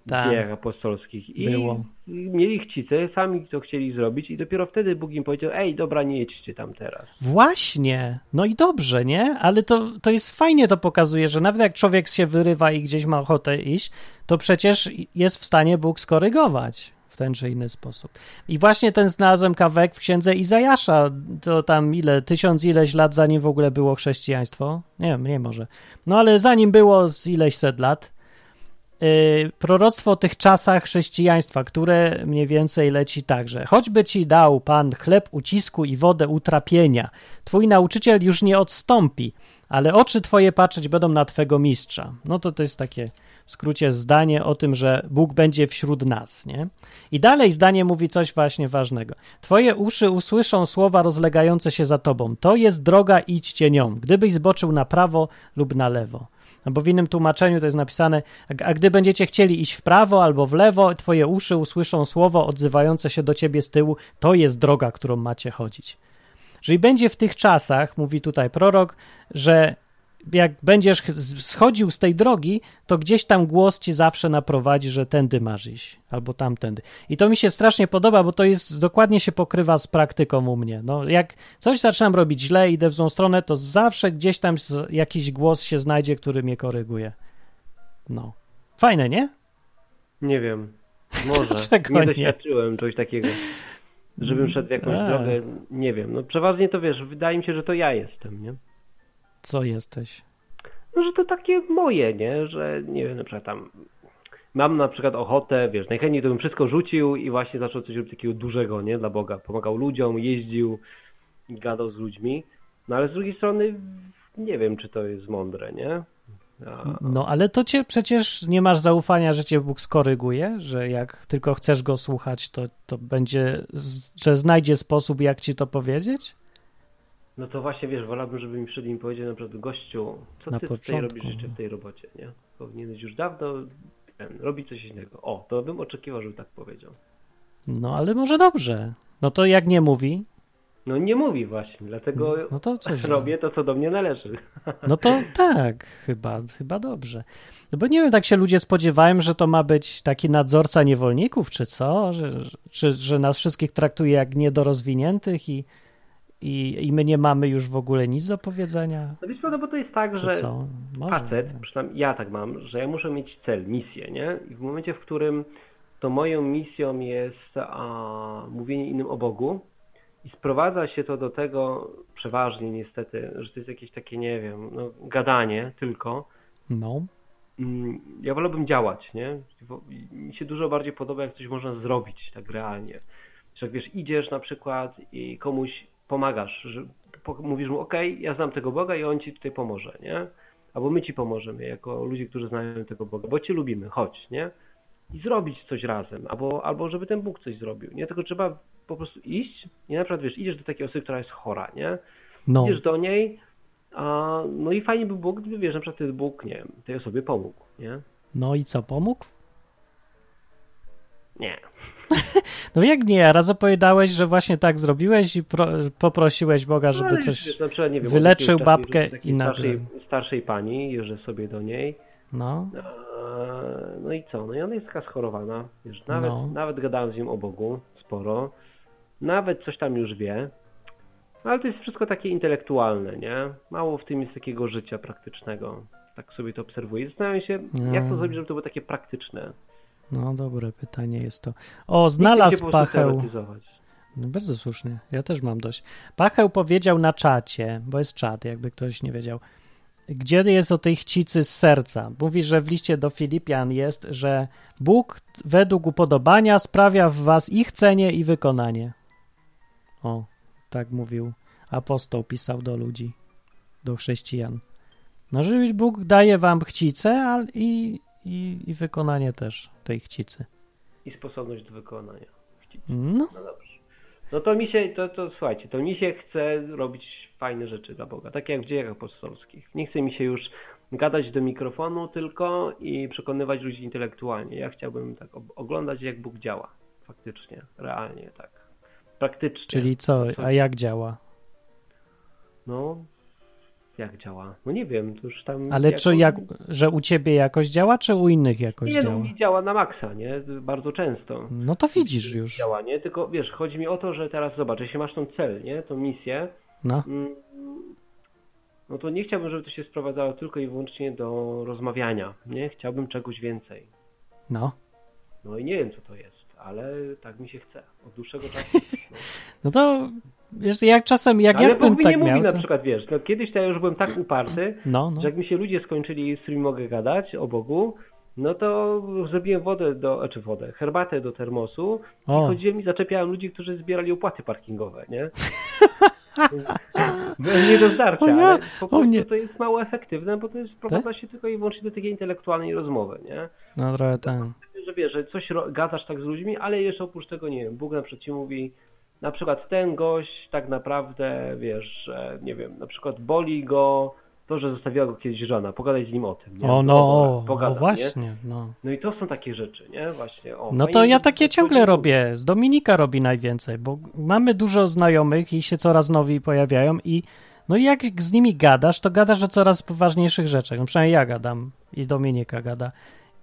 Speaker 3: Tak.
Speaker 4: dziejach apostolskich i
Speaker 3: Było.
Speaker 4: mieli chcicę, sami to chcieli zrobić i dopiero wtedy Bóg im powiedział, ej, dobra, nie jedźcie tam teraz.
Speaker 3: Właśnie, no i dobrze, nie? Ale to, to jest fajnie, to pokazuje, że nawet jak człowiek się wyrywa i gdzieś ma ochotę iść, to przecież jest w stanie Bóg skorygować w ten czy inny sposób. I właśnie ten znalazłem kawałek w księdze Izajasza, to tam ile, tysiąc ileś lat zanim w ogóle było chrześcijaństwo? Nie wiem, nie może. No ale zanim było z ileś set lat, yy, proroctwo o tych czasach chrześcijaństwa, które mniej więcej leci tak, że choćby ci dał Pan chleb ucisku i wodę utrapienia, twój nauczyciel już nie odstąpi, ale oczy twoje patrzeć będą na twego mistrza. No to to jest takie w skrócie zdanie o tym, że Bóg będzie wśród nas, nie? I dalej zdanie mówi coś właśnie ważnego. Twoje uszy usłyszą słowa rozlegające się za tobą. To jest droga, idźcie nią, gdybyś zboczył na prawo lub na lewo. No bo w innym tłumaczeniu to jest napisane, a, gdy będziecie chcieli iść w prawo albo w lewo, twoje uszy usłyszą słowo odzywające się do ciebie z tyłu, to jest droga, którą macie chodzić. Jeżeli będzie w tych czasach, mówi tutaj prorok, że jak będziesz ch- schodził z tej drogi, to gdzieś tam głos ci zawsze naprowadzi, że tędy masz iść, albo tamtędy. I to mi się strasznie podoba, bo to jest, dokładnie się pokrywa z praktyką u mnie. No, jak coś zaczynam robić źle, idę w złą stronę, to zawsze gdzieś tam jakiś głos się znajdzie, który mnie koryguje. No. Fajne, nie?
Speaker 4: Nie wiem, może.
Speaker 3: Dlaczego
Speaker 4: nie
Speaker 3: nie?
Speaker 4: doświadczyłem czegoś takiego, żebym szedł w jakąś
Speaker 3: A.
Speaker 4: drogę, nie wiem. No przeważnie to wiesz, wydaje mi się, że to ja jestem, nie?
Speaker 3: Co jesteś?
Speaker 4: No, że to takie moje, nie? Że nie wiem, na przykład tam mam na przykład ochotę, wiesz, najchętniej to bym wszystko rzucił i właśnie zaczął coś robić takiego dużego, nie? Dla Boga. Pomagał ludziom, jeździł, gadał z ludźmi. No ale z drugiej strony nie wiem, czy to jest mądre, nie? A,
Speaker 3: No, ale to cię przecież nie masz zaufania, że cię Bóg skoryguje, że jak tylko chcesz go słuchać, to, to będzie, że znajdzie sposób, jak ci to powiedzieć?
Speaker 4: No to właśnie, wiesz, wolałbym, żeby mi przyszedł i mi powiedział na przykład, gościu, co
Speaker 3: Na
Speaker 4: ty tutaj
Speaker 3: początku.
Speaker 4: robisz jeszcze w tej robocie, nie? Powinieneś już dawno ten, robić coś innego. O, to bym oczekiwał, żeby tak powiedział.
Speaker 3: No, ale może dobrze. No to jak nie mówi,
Speaker 4: No nie mówi właśnie, dlatego
Speaker 3: no to coś.
Speaker 4: robię to, co do mnie należy.
Speaker 3: No to tak, chyba, chyba dobrze. No bo nie wiem, tak się ludzie spodziewają, że to ma być taki nadzorca niewolników, czy co? Że, że- czy, że nas wszystkich traktuje jak niedorozwiniętych i, i, i my nie mamy już w ogóle nic do powiedzenia?
Speaker 4: No wiesz no bo to jest tak, że
Speaker 3: co? Może.
Speaker 4: facet, przynajmniej ja tak mam, że ja muszę mieć cel, misję, nie? I w momencie, w którym to moją misją jest a, mówienie innym o Bogu i sprowadza się to do tego przeważnie niestety, że to jest jakieś takie, nie wiem, no, gadanie tylko,
Speaker 3: No,
Speaker 4: mm, ja wolałbym działać, nie? Mi się dużo bardziej podoba, jak coś można zrobić tak realnie. Że jak wiesz, idziesz na przykład i komuś pomagasz, że mówisz mu, okej, ja znam tego Boga i on ci tutaj pomoże, nie? Albo my ci pomożemy, jako ludzie, którzy znają tego Boga, bo cię lubimy, chodź, nie? I zrobić coś razem, albo, albo żeby ten Bóg coś zrobił, nie? Tylko trzeba po prostu iść i na przykład, wiesz, idziesz do takiej osoby, która jest chora, nie?
Speaker 3: no.
Speaker 4: Idziesz do niej, a, no i fajnie by było, gdyby, wiesz, na przykład ten Bóg, nie wiem, tej osobie pomógł, nie?
Speaker 3: No i co, pomógł?
Speaker 4: Nie.
Speaker 3: No jak nie, raz opowiadałeś, że właśnie tak zrobiłeś i pro, poprosiłeś Boga,
Speaker 4: No,
Speaker 3: żeby
Speaker 4: ale
Speaker 3: coś...
Speaker 4: wiesz, wiem,
Speaker 3: wyleczył babkę i nagle-
Speaker 4: starszej, starszej pani, jeżdżę sobie do niej,
Speaker 3: No,
Speaker 4: no i co, no i ona jest taka schorowana, wiesz, nawet,
Speaker 3: No.
Speaker 4: nawet gadałem z nią o Bogu sporo, nawet coś tam już wie, no ale to jest wszystko takie intelektualne, nie? Mało w tym jest takiego życia praktycznego. Tak sobie to obserwuję. Zastanawiam się, jak to
Speaker 3: No.
Speaker 4: zrobić, żeby to było takie praktyczne.
Speaker 3: No dobre pytanie jest to. O, znalazł Pacheł... No bardzo słusznie. Ja też mam dość. Pacheł powiedział na czacie, bo jest czat, jakby ktoś nie wiedział, gdzie jest o tej chcicy z serca. Mówi, że w liście do Filipian jest, że Bóg według upodobania sprawia w was i chcenie, i wykonanie. O, tak mówił apostoł, pisał do ludzi, do chrześcijan. No, że Bóg daje wam chcicę ale i, i, i wykonanie też tej chcicy.
Speaker 4: I sposobność do wykonania.
Speaker 3: No,
Speaker 4: No dobrze. No to mi się, to, to słuchajcie, to mi się chce robić fajne rzeczy dla Boga, tak jak w dziejach apostolskich. Nie chce mi się już gadać do mikrofonu tylko i przekonywać ludzi intelektualnie. Ja chciałbym tak oglądać, jak Bóg działa. faktycznie, realnie tak. Praktycznie.
Speaker 3: Czyli co, a jak działa?
Speaker 4: No, jak działa? No nie wiem, to już tam...
Speaker 3: Ale
Speaker 4: jako-
Speaker 3: czy jak, że u ciebie jakoś działa, czy u innych jakoś
Speaker 4: Nie, no,
Speaker 3: działa?
Speaker 4: mi działa na maksa, nie? Bardzo często.
Speaker 3: No to widzisz już.
Speaker 4: Działa, nie? Tylko wiesz, chodzi mi o to, że teraz zobacz, jeśli masz tą cel, nie? Tą misję,
Speaker 3: No,
Speaker 4: mm, no to nie chciałbym, żeby to się sprowadzało tylko i wyłącznie do rozmawiania, nie? Chciałbym czegoś więcej.
Speaker 3: no.
Speaker 4: No i nie wiem, co to jest, ale tak mi się chce. Od dłuższego czasu. No.
Speaker 3: No to wiesz, jak czasem, jak
Speaker 4: ale
Speaker 3: ja bym tak
Speaker 4: nie mówi
Speaker 3: miał,
Speaker 4: na
Speaker 3: to...
Speaker 4: przykład, wiesz, no kiedyś to ja już byłem tak uparty,
Speaker 3: No, no.
Speaker 4: że jak mi się ludzie skończyli, z którymi mogę gadać o Bogu, no to zrobiłem wodę do, znaczy wodę, herbatę do termosu i
Speaker 3: O,
Speaker 4: chodziłem i zaczepiałem ludzi, którzy zbierali opłaty parkingowe, nie? Byłem nie do zdarcia,
Speaker 3: ja-
Speaker 4: ale po prostu
Speaker 3: nie.
Speaker 4: to jest mało efektywne, bo to jest sprowadza się tylko i wyłącznie do takiej intelektualnej rozmowy, nie?
Speaker 3: no trochę ten.
Speaker 4: Że wiesz, że coś gadasz tak z ludźmi, ale jeszcze oprócz tego, nie wiem, Bóg na przykład ci mówi, na przykład ten gość tak naprawdę, wiesz, że nie wiem, na przykład boli go to, że zostawiła go kiedyś żona, pogadaj z nim o tym, nie?
Speaker 3: O, no,
Speaker 4: dobra,
Speaker 3: o,
Speaker 4: pogadam,
Speaker 3: o
Speaker 4: nie?
Speaker 3: właśnie, no.
Speaker 4: No i to są takie rzeczy, nie? Właśnie. O,
Speaker 3: No
Speaker 4: fajnie,
Speaker 3: to ja takie ciągle robię. Z Dominika robi najwięcej, bo mamy dużo znajomych i się coraz nowi pojawiają i no i jak z nimi gadasz, to gadasz o coraz poważniejszych rzeczach. No przynajmniej ja gadam i Dominika gada.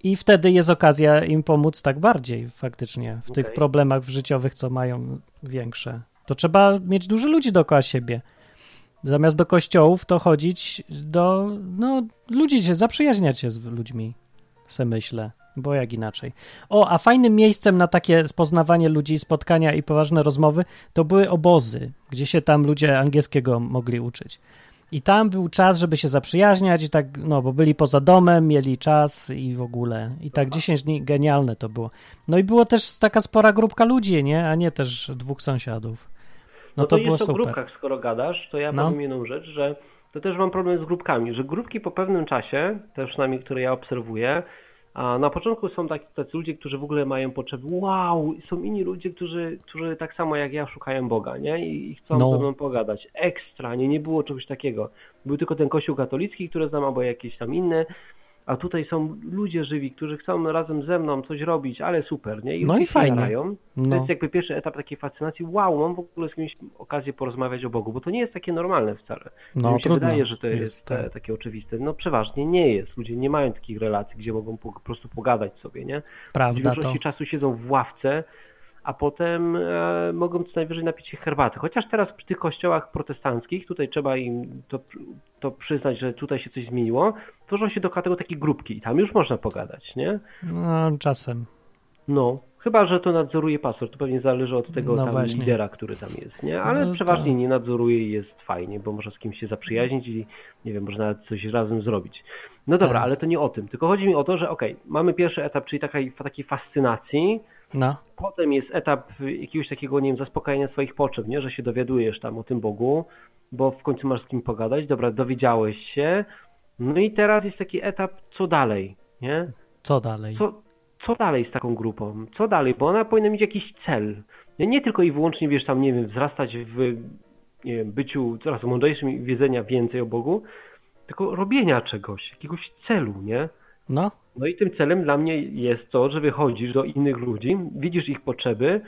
Speaker 3: I wtedy jest okazja im pomóc tak bardziej faktycznie w tych
Speaker 4: Okej.
Speaker 3: problemach życiowych, co mają większe. To trzeba mieć dużo ludzi dookoła siebie. Zamiast do kościołów, to chodzić do, no, ludzi się, zaprzyjaźniać się z ludźmi, se myślę, bo jak inaczej. O, a fajnym miejscem na takie poznawanie ludzi, spotkania i poważne rozmowy to były obozy, gdzie się tam ludzie angielskiego mogli uczyć. I tam był czas, żeby się zaprzyjaźniać i tak, no, bo byli poza domem, mieli czas i w ogóle. I tak 10 dni, genialne to było. No i było też taka spora grupka ludzi, nie? A nie też dwóch sąsiadów. No,
Speaker 4: No,
Speaker 3: to,
Speaker 4: to,
Speaker 3: było
Speaker 4: jeszcze o
Speaker 3: super.
Speaker 4: grupkach, skoro gadasz, to ja
Speaker 3: No.
Speaker 4: powiem jedną rzecz, że to też mam problem z grupkami, że grupki po pewnym czasie, też przynajmniej które ja obserwuję, a na początku są tacy, tacy ludzie, którzy w ogóle mają potrzeby, wow, są inni ludzie, którzy, którzy tak samo jak ja szukają Boga, nie? I, i chcą
Speaker 3: No.
Speaker 4: ze mną pogadać. Ekstra, nie, nie było czegoś takiego. Był tylko ten kościół katolicki, który znam, albo jakieś tam inne, a tutaj są ludzie żywi, którzy chcą razem ze mną coś robić, ale super, nie?
Speaker 3: No i
Speaker 4: już się
Speaker 3: fajnie.
Speaker 4: jarają. To
Speaker 3: No.
Speaker 4: jest jakby pierwszy etap takiej fascynacji. Wow, mam w ogóle z kimś okazję porozmawiać o Bogu, bo to nie jest takie normalne wcale.
Speaker 3: No,
Speaker 4: Mi się
Speaker 3: trudno.
Speaker 4: wydaje, że to jest,
Speaker 3: Jest,
Speaker 4: te,
Speaker 3: tak.
Speaker 4: takie oczywiste. No przeważnie nie jest. Ludzie nie mają takich relacji, gdzie mogą po, po prostu pogadać sobie, nie? W
Speaker 3: Prawda to.
Speaker 4: większości czasu siedzą w ławce, a potem e, mogą co najwyżej napić się herbaty. Chociaż teraz przy tych kościołach protestanckich, tutaj trzeba im to, to przyznać, że tutaj się coś zmieniło, tworzą się do tego takie grupki i tam już można pogadać, nie?
Speaker 3: No, czasem.
Speaker 4: No, chyba, że to nadzoruje pastor, to pewnie zależy od tego
Speaker 3: No
Speaker 4: tam
Speaker 3: właśnie.
Speaker 4: lidera, który tam jest, nie? Ale
Speaker 3: No
Speaker 4: przeważnie
Speaker 3: tak.
Speaker 4: nie nadzoruje i jest fajnie, bo można z kimś się zaprzyjaźnić i nie wiem, można nawet coś razem zrobić. No dobra,
Speaker 3: Tak.
Speaker 4: ale to nie o tym, tylko chodzi mi o to, że okej, mamy pierwszy etap, czyli takiej, takiej fascynacji,
Speaker 3: No,
Speaker 4: potem jest etap jakiegoś takiego, nie wiem, zaspokajania swoich potrzeb, nie? Że się dowiadujesz tam o tym Bogu, bo w końcu masz z kim pogadać, dobra, dowiedziałeś się, no i teraz jest taki etap, co dalej, nie?
Speaker 3: co dalej?
Speaker 4: co, co dalej z taką grupą? Co dalej? Bo ona powinna mieć jakiś cel. Nie, nie tylko i wyłącznie, wiesz, tam, nie wiem, wzrastać w nie wiem, byciu coraz mądrzejszym i wiedzenia więcej o Bogu, tylko robienia czegoś, jakiegoś celu, nie?
Speaker 3: No,
Speaker 4: No i tym celem dla mnie jest to, że wychodzisz do innych ludzi, widzisz ich potrzeby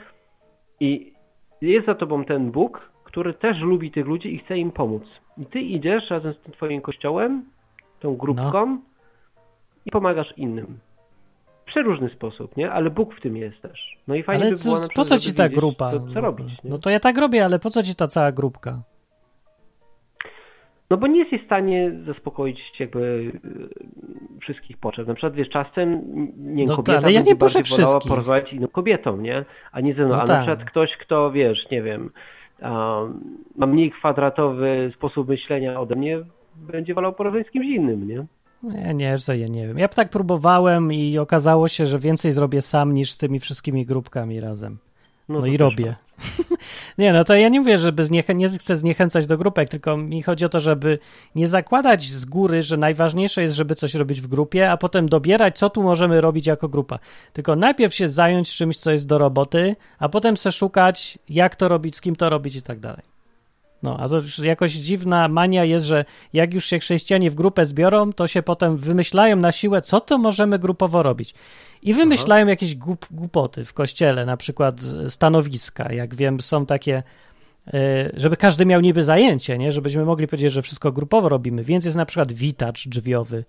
Speaker 4: i jest za tobą ten Bóg, który też lubi tych ludzi i chce im pomóc. I ty idziesz razem z tym twoim kościołem, tą grupką i pomagasz innym. W przeróżny sposób, nie? Ale Bóg w tym jest też. No i fajnie
Speaker 3: ale
Speaker 4: by było
Speaker 3: co,
Speaker 4: na
Speaker 3: po co ci ta grupa?
Speaker 4: Co, co robić?
Speaker 3: No to ja tak robię, ale po co ci ta cała grupka?
Speaker 4: No bo nie jesteś w stanie zaspokoić jakby e, wszystkich potrzeb. Na przykład wiesz, czasem nie
Speaker 3: No
Speaker 4: kobieta
Speaker 3: ale ja
Speaker 4: będzie
Speaker 3: nie
Speaker 4: bardziej wolała porozmawiać z inną kobietą, nie? A nie ze mną.
Speaker 3: No
Speaker 4: A na
Speaker 3: tak.
Speaker 4: przykład ktoś, kto wiesz, nie wiem, um, ma mniej kwadratowy sposób myślenia ode mnie, będzie wolał porozmawiać z kimś innym, nie?
Speaker 3: Ja nie, że ja nie wiem. Ja tak próbowałem i okazało się, że więcej zrobię sam niż z tymi wszystkimi grupkami razem. No,
Speaker 4: to
Speaker 3: i robię. nie, no to ja nie mówię, żeby zniechę- nie chcę zniechęcać do grupek, tylko mi chodzi o to, żeby nie zakładać z góry, że najważniejsze jest, żeby coś robić w grupie, a potem dobierać, co tu możemy robić jako grupa. Tylko najpierw się zająć czymś, co jest do roboty, a potem se szukać, jak to robić, z kim to robić i tak dalej. No, a to już jakoś dziwna mania jest, że jak już się chrześcijanie w grupę zbiorą, to się potem wymyślają na siłę, co to możemy grupowo robić. I wymyślają jakieś głup, głupoty w kościele, na przykład stanowiska. Jak wiem, są takie, e, żeby każdy miał niby zajęcie, nie? żebyśmy mogli powiedzieć, że wszystko grupowo robimy. Więc jest na przykład witacz drzwiowy,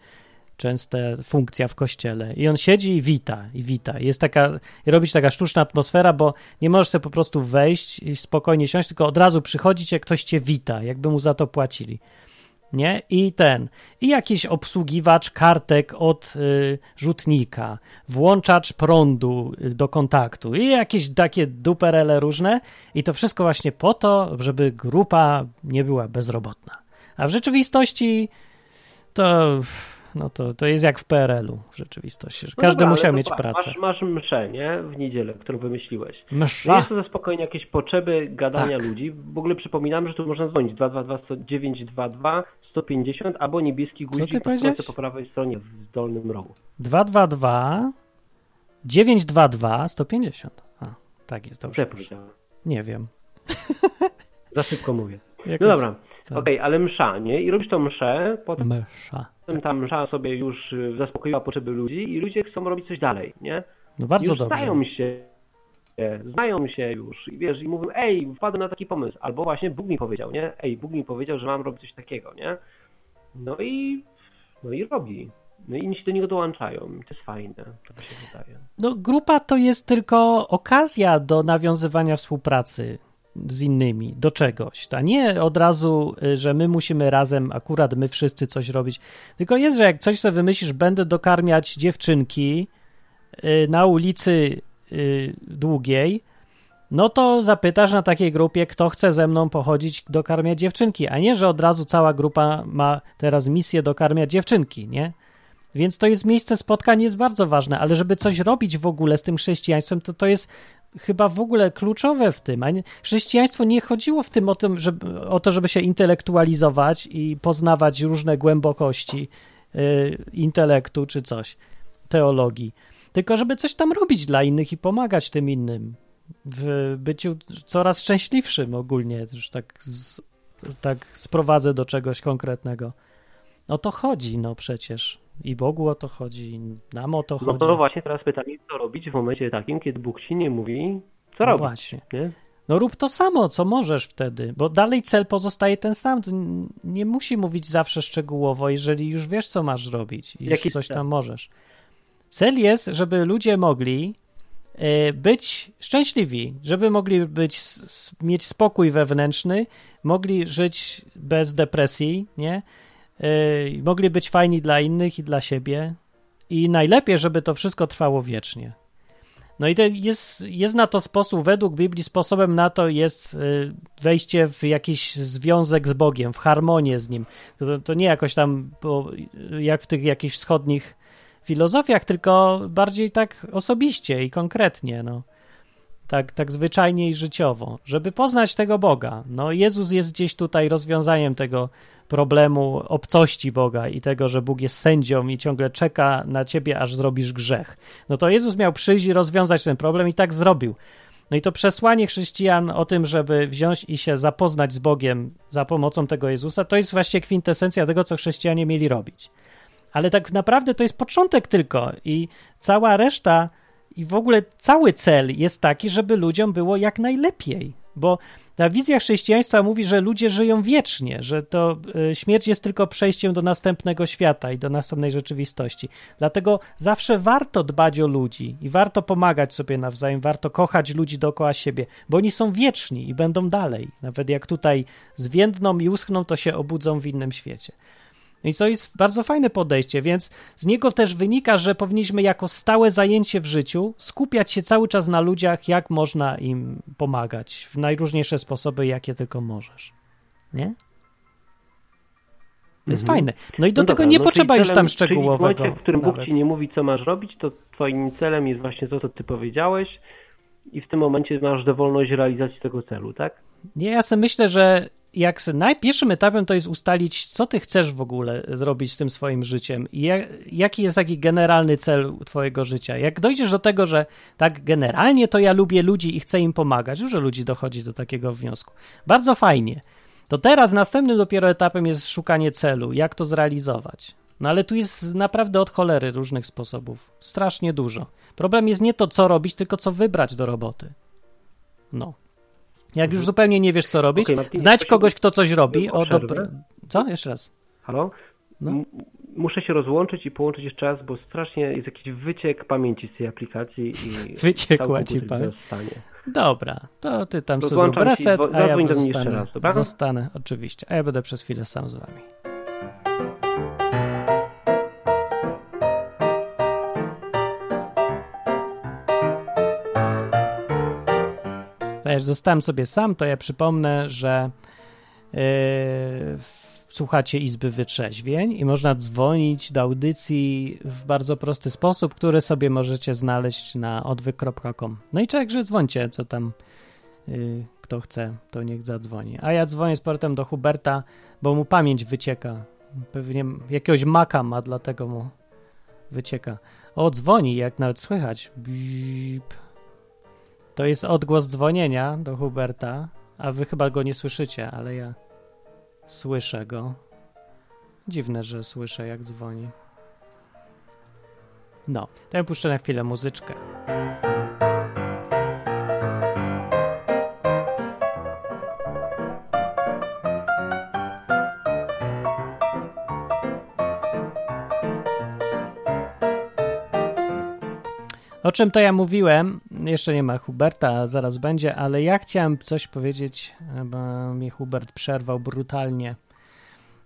Speaker 3: częsta funkcja w kościele. I on siedzi i wita, i wita. Jest taka, robi się taka sztuczna atmosfera, bo nie możesz sobie po prostu wejść i spokojnie siąść, tylko od razu przychodzić, jak ktoś cię wita, jakby mu za to płacili. Nie? I ten. I jakiś obsługiwacz kartek od y, rzutnika, włączacz prądu y, do kontaktu i jakieś takie duperele różne. I to wszystko właśnie po to, żeby grupa nie była bezrobotna. A w rzeczywistości to no to, to jest jak w PRL-u w rzeczywistości, że
Speaker 4: No
Speaker 3: każdy
Speaker 4: dobra,
Speaker 3: musiał mieć
Speaker 4: to
Speaker 3: pracę.
Speaker 4: Masz, masz mszę, nie? W niedzielę, którą wymyśliłeś. No
Speaker 3: Msza.
Speaker 4: jest to zaspokojenie jakieś potrzeby gadania
Speaker 3: Tak.
Speaker 4: ludzi. W ogóle przypominam, że tu można dzwonić 222 922 150 albo niebieski guzik po prawej stronie w dolnym rogu.
Speaker 3: 222 922 150. A, tak jest dobrze.
Speaker 4: ja?
Speaker 3: Nie wiem.
Speaker 4: Za szybko mówię.
Speaker 3: Jakoś
Speaker 4: No dobra, okej, ale msza, nie? I robisz tą mszę, potem
Speaker 3: Mysza.
Speaker 4: Ta msza sobie już y, zaspokoiła potrzeby ludzi i ludzie chcą robić coś dalej, nie?
Speaker 3: No bardzo
Speaker 4: już
Speaker 3: dobrze.
Speaker 4: znają się, znają się już i wiesz, i mówią, ej, wpadłem na taki pomysł, albo właśnie Bóg mi powiedział, nie? Ej, Bóg mi powiedział, że mam robić coś takiego, nie? No i, no i robi. No i inni się do niego dołączają. To jest fajne, to mi się wydaje.
Speaker 3: No, grupa to jest tylko okazja do nawiązywania współpracy z innymi, do czegoś. A nie od razu, y, że my musimy razem, akurat my wszyscy coś robić. Tylko jest, że jak coś sobie wymyślisz, będę dokarmiać dziewczynki y, na ulicy y, długiej, no to zapytasz na takiej grupie, kto chce ze mną pochodzić dokarmiać dziewczynki, a nie, że od razu cała grupa ma teraz misję dokarmiać dziewczynki, nie? Więc to jest miejsce spotkań, jest bardzo ważne, ale żeby coś robić w ogóle z tym chrześcijaństwem, to to jest chyba w ogóle kluczowe w tym. A chrześcijaństwo nie chodziło w tym o, tym, żeby, o to, żeby się intelektualizować i poznawać różne głębokości y, intelektu czy coś, teologii, tylko żeby coś tam robić dla innych i pomagać tym innym w byciu coraz szczęśliwszym ogólnie, już tak, z, tak sprowadzę do czegoś konkretnego. O to chodzi, no przecież. I Bogu o to chodzi, nam o to
Speaker 4: No
Speaker 3: chodzi.
Speaker 4: to właśnie teraz pytanie, co robić w momencie takim, kiedy Bóg ci nie mówi, co
Speaker 3: No
Speaker 4: robić,
Speaker 3: właśnie.
Speaker 4: nie?
Speaker 3: No rób to samo, co możesz wtedy, bo dalej cel pozostaje ten sam. Nie musi mówić zawsze szczegółowo, jeżeli już wiesz, co masz robić i
Speaker 4: Jaki
Speaker 3: coś tam możesz. Cel jest, żeby ludzie mogli e, być szczęśliwi, żeby mogli być, mieć spokój wewnętrzny, mogli żyć bez depresji, nie? I mogli być fajni dla innych i dla siebie. I najlepiej, żeby to wszystko trwało wiecznie. No i to jest, jest na to sposób, według Biblii sposobem na to jest y, wejście w jakiś związek z Bogiem, w harmonię z Nim. To, to nie jakoś tam jak w tych jakichś wschodnich filozofiach, tylko bardziej tak osobiście i konkretnie, no. Tak, tak zwyczajnie i życiowo, żeby poznać tego Boga. No Jezus jest gdzieś tutaj rozwiązaniem tego problemu obcości Boga i tego, że Bóg jest sędzią i ciągle czeka na ciebie, aż zrobisz grzech. No to Jezus miał przyjść i rozwiązać ten problem i tak zrobił. No i to przesłanie chrześcijan o tym, żeby wziąć i się zapoznać z Bogiem za pomocą tego Jezusa, to jest właśnie kwintesencja tego, co chrześcijanie mieli robić. Ale tak naprawdę to jest początek tylko i cała reszta i w ogóle cały cel jest taki, żeby ludziom było jak najlepiej, bo ta wizja chrześcijaństwa mówi, że ludzie żyją wiecznie, że to y, śmierć jest tylko przejściem do następnego świata i do następnej rzeczywistości. Dlatego zawsze warto dbać o ludzi i warto pomagać sobie nawzajem, warto kochać ludzi dookoła siebie, bo oni są wieczni i będą dalej. Nawet jak tutaj zwiędną i uschną, to się obudzą w innym świecie. I to jest bardzo fajne podejście, więc z niego też wynika, że powinniśmy jako stałe zajęcie w życiu skupiać się cały czas na ludziach, jak można im pomagać w najróżniejsze sposoby, jakie tylko możesz. Nie? To jest
Speaker 4: Mhm.
Speaker 3: fajne. No i do
Speaker 4: No
Speaker 3: tego
Speaker 4: dobra,
Speaker 3: nie
Speaker 4: no
Speaker 3: potrzeba już tam
Speaker 4: Czyli w
Speaker 3: szczegółowego.
Speaker 4: momencie, w którym Bóg
Speaker 3: nawet.
Speaker 4: ci nie mówi, co masz robić, to twoim celem jest właśnie to, co ty powiedziałeś i w tym momencie masz dowolność realizacji tego celu, tak?
Speaker 3: Nie, ja sobie myślę, że jak najpierwszym etapem to jest ustalić, co ty chcesz w ogóle zrobić z tym swoim życiem i jak, jaki jest taki generalny cel twojego życia. Jak dojdziesz do tego, że tak generalnie to ja lubię ludzi i chcę im pomagać, dużo ludzi dochodzi do takiego wniosku. Bardzo fajnie. To teraz następnym dopiero etapem jest szukanie celu, jak to zrealizować. No ale tu jest naprawdę od cholery różnych sposobów. Strasznie dużo. Problem jest nie to, co robić, tylko co wybrać do roboty. No. Jak już zupełnie nie wiesz, co robić, znajdź
Speaker 4: proszę-
Speaker 3: kogoś, kto coś robi. O, dobra. Co? Jeszcze raz.
Speaker 4: Halo?
Speaker 3: No.
Speaker 4: Muszę się rozłączyć i połączyć jeszcze raz, bo strasznie jest jakiś wyciek pamięci z tej aplikacji i
Speaker 3: Wyciekła ci pamięć. Dobra, to ty tam sobie zrób reset, a ja zostanę,
Speaker 4: raz,
Speaker 3: zostanę, oczywiście, a ja będę przez chwilę sam z wami. Jak zostałem sobie sam, to ja przypomnę, że yy, słuchacie Izby Wytrzeźwień i można dzwonić do audycji w bardzo prosty sposób, który sobie możecie znaleźć na odwyk.com. No i także dzwońcie, co tam yy, kto chce, to niech zadzwoni. A ja dzwonię z portem do Huberta, bo mu pamięć wycieka. Pewnie jakiegoś maka ma, dlatego mu wycieka. O, dzwoni, jak nawet słychać. Bip. To jest odgłos dzwonienia do Huberta, a wy chyba go nie słyszycie, ale ja słyszę go. Dziwne, że słyszę, jak dzwoni. No, to ja puszczę na chwilę muzyczkę. O czym to ja mówiłem? Jeszcze nie ma Huberta, zaraz będzie, ale ja chciałem coś powiedzieć, bo mnie Hubert przerwał brutalnie.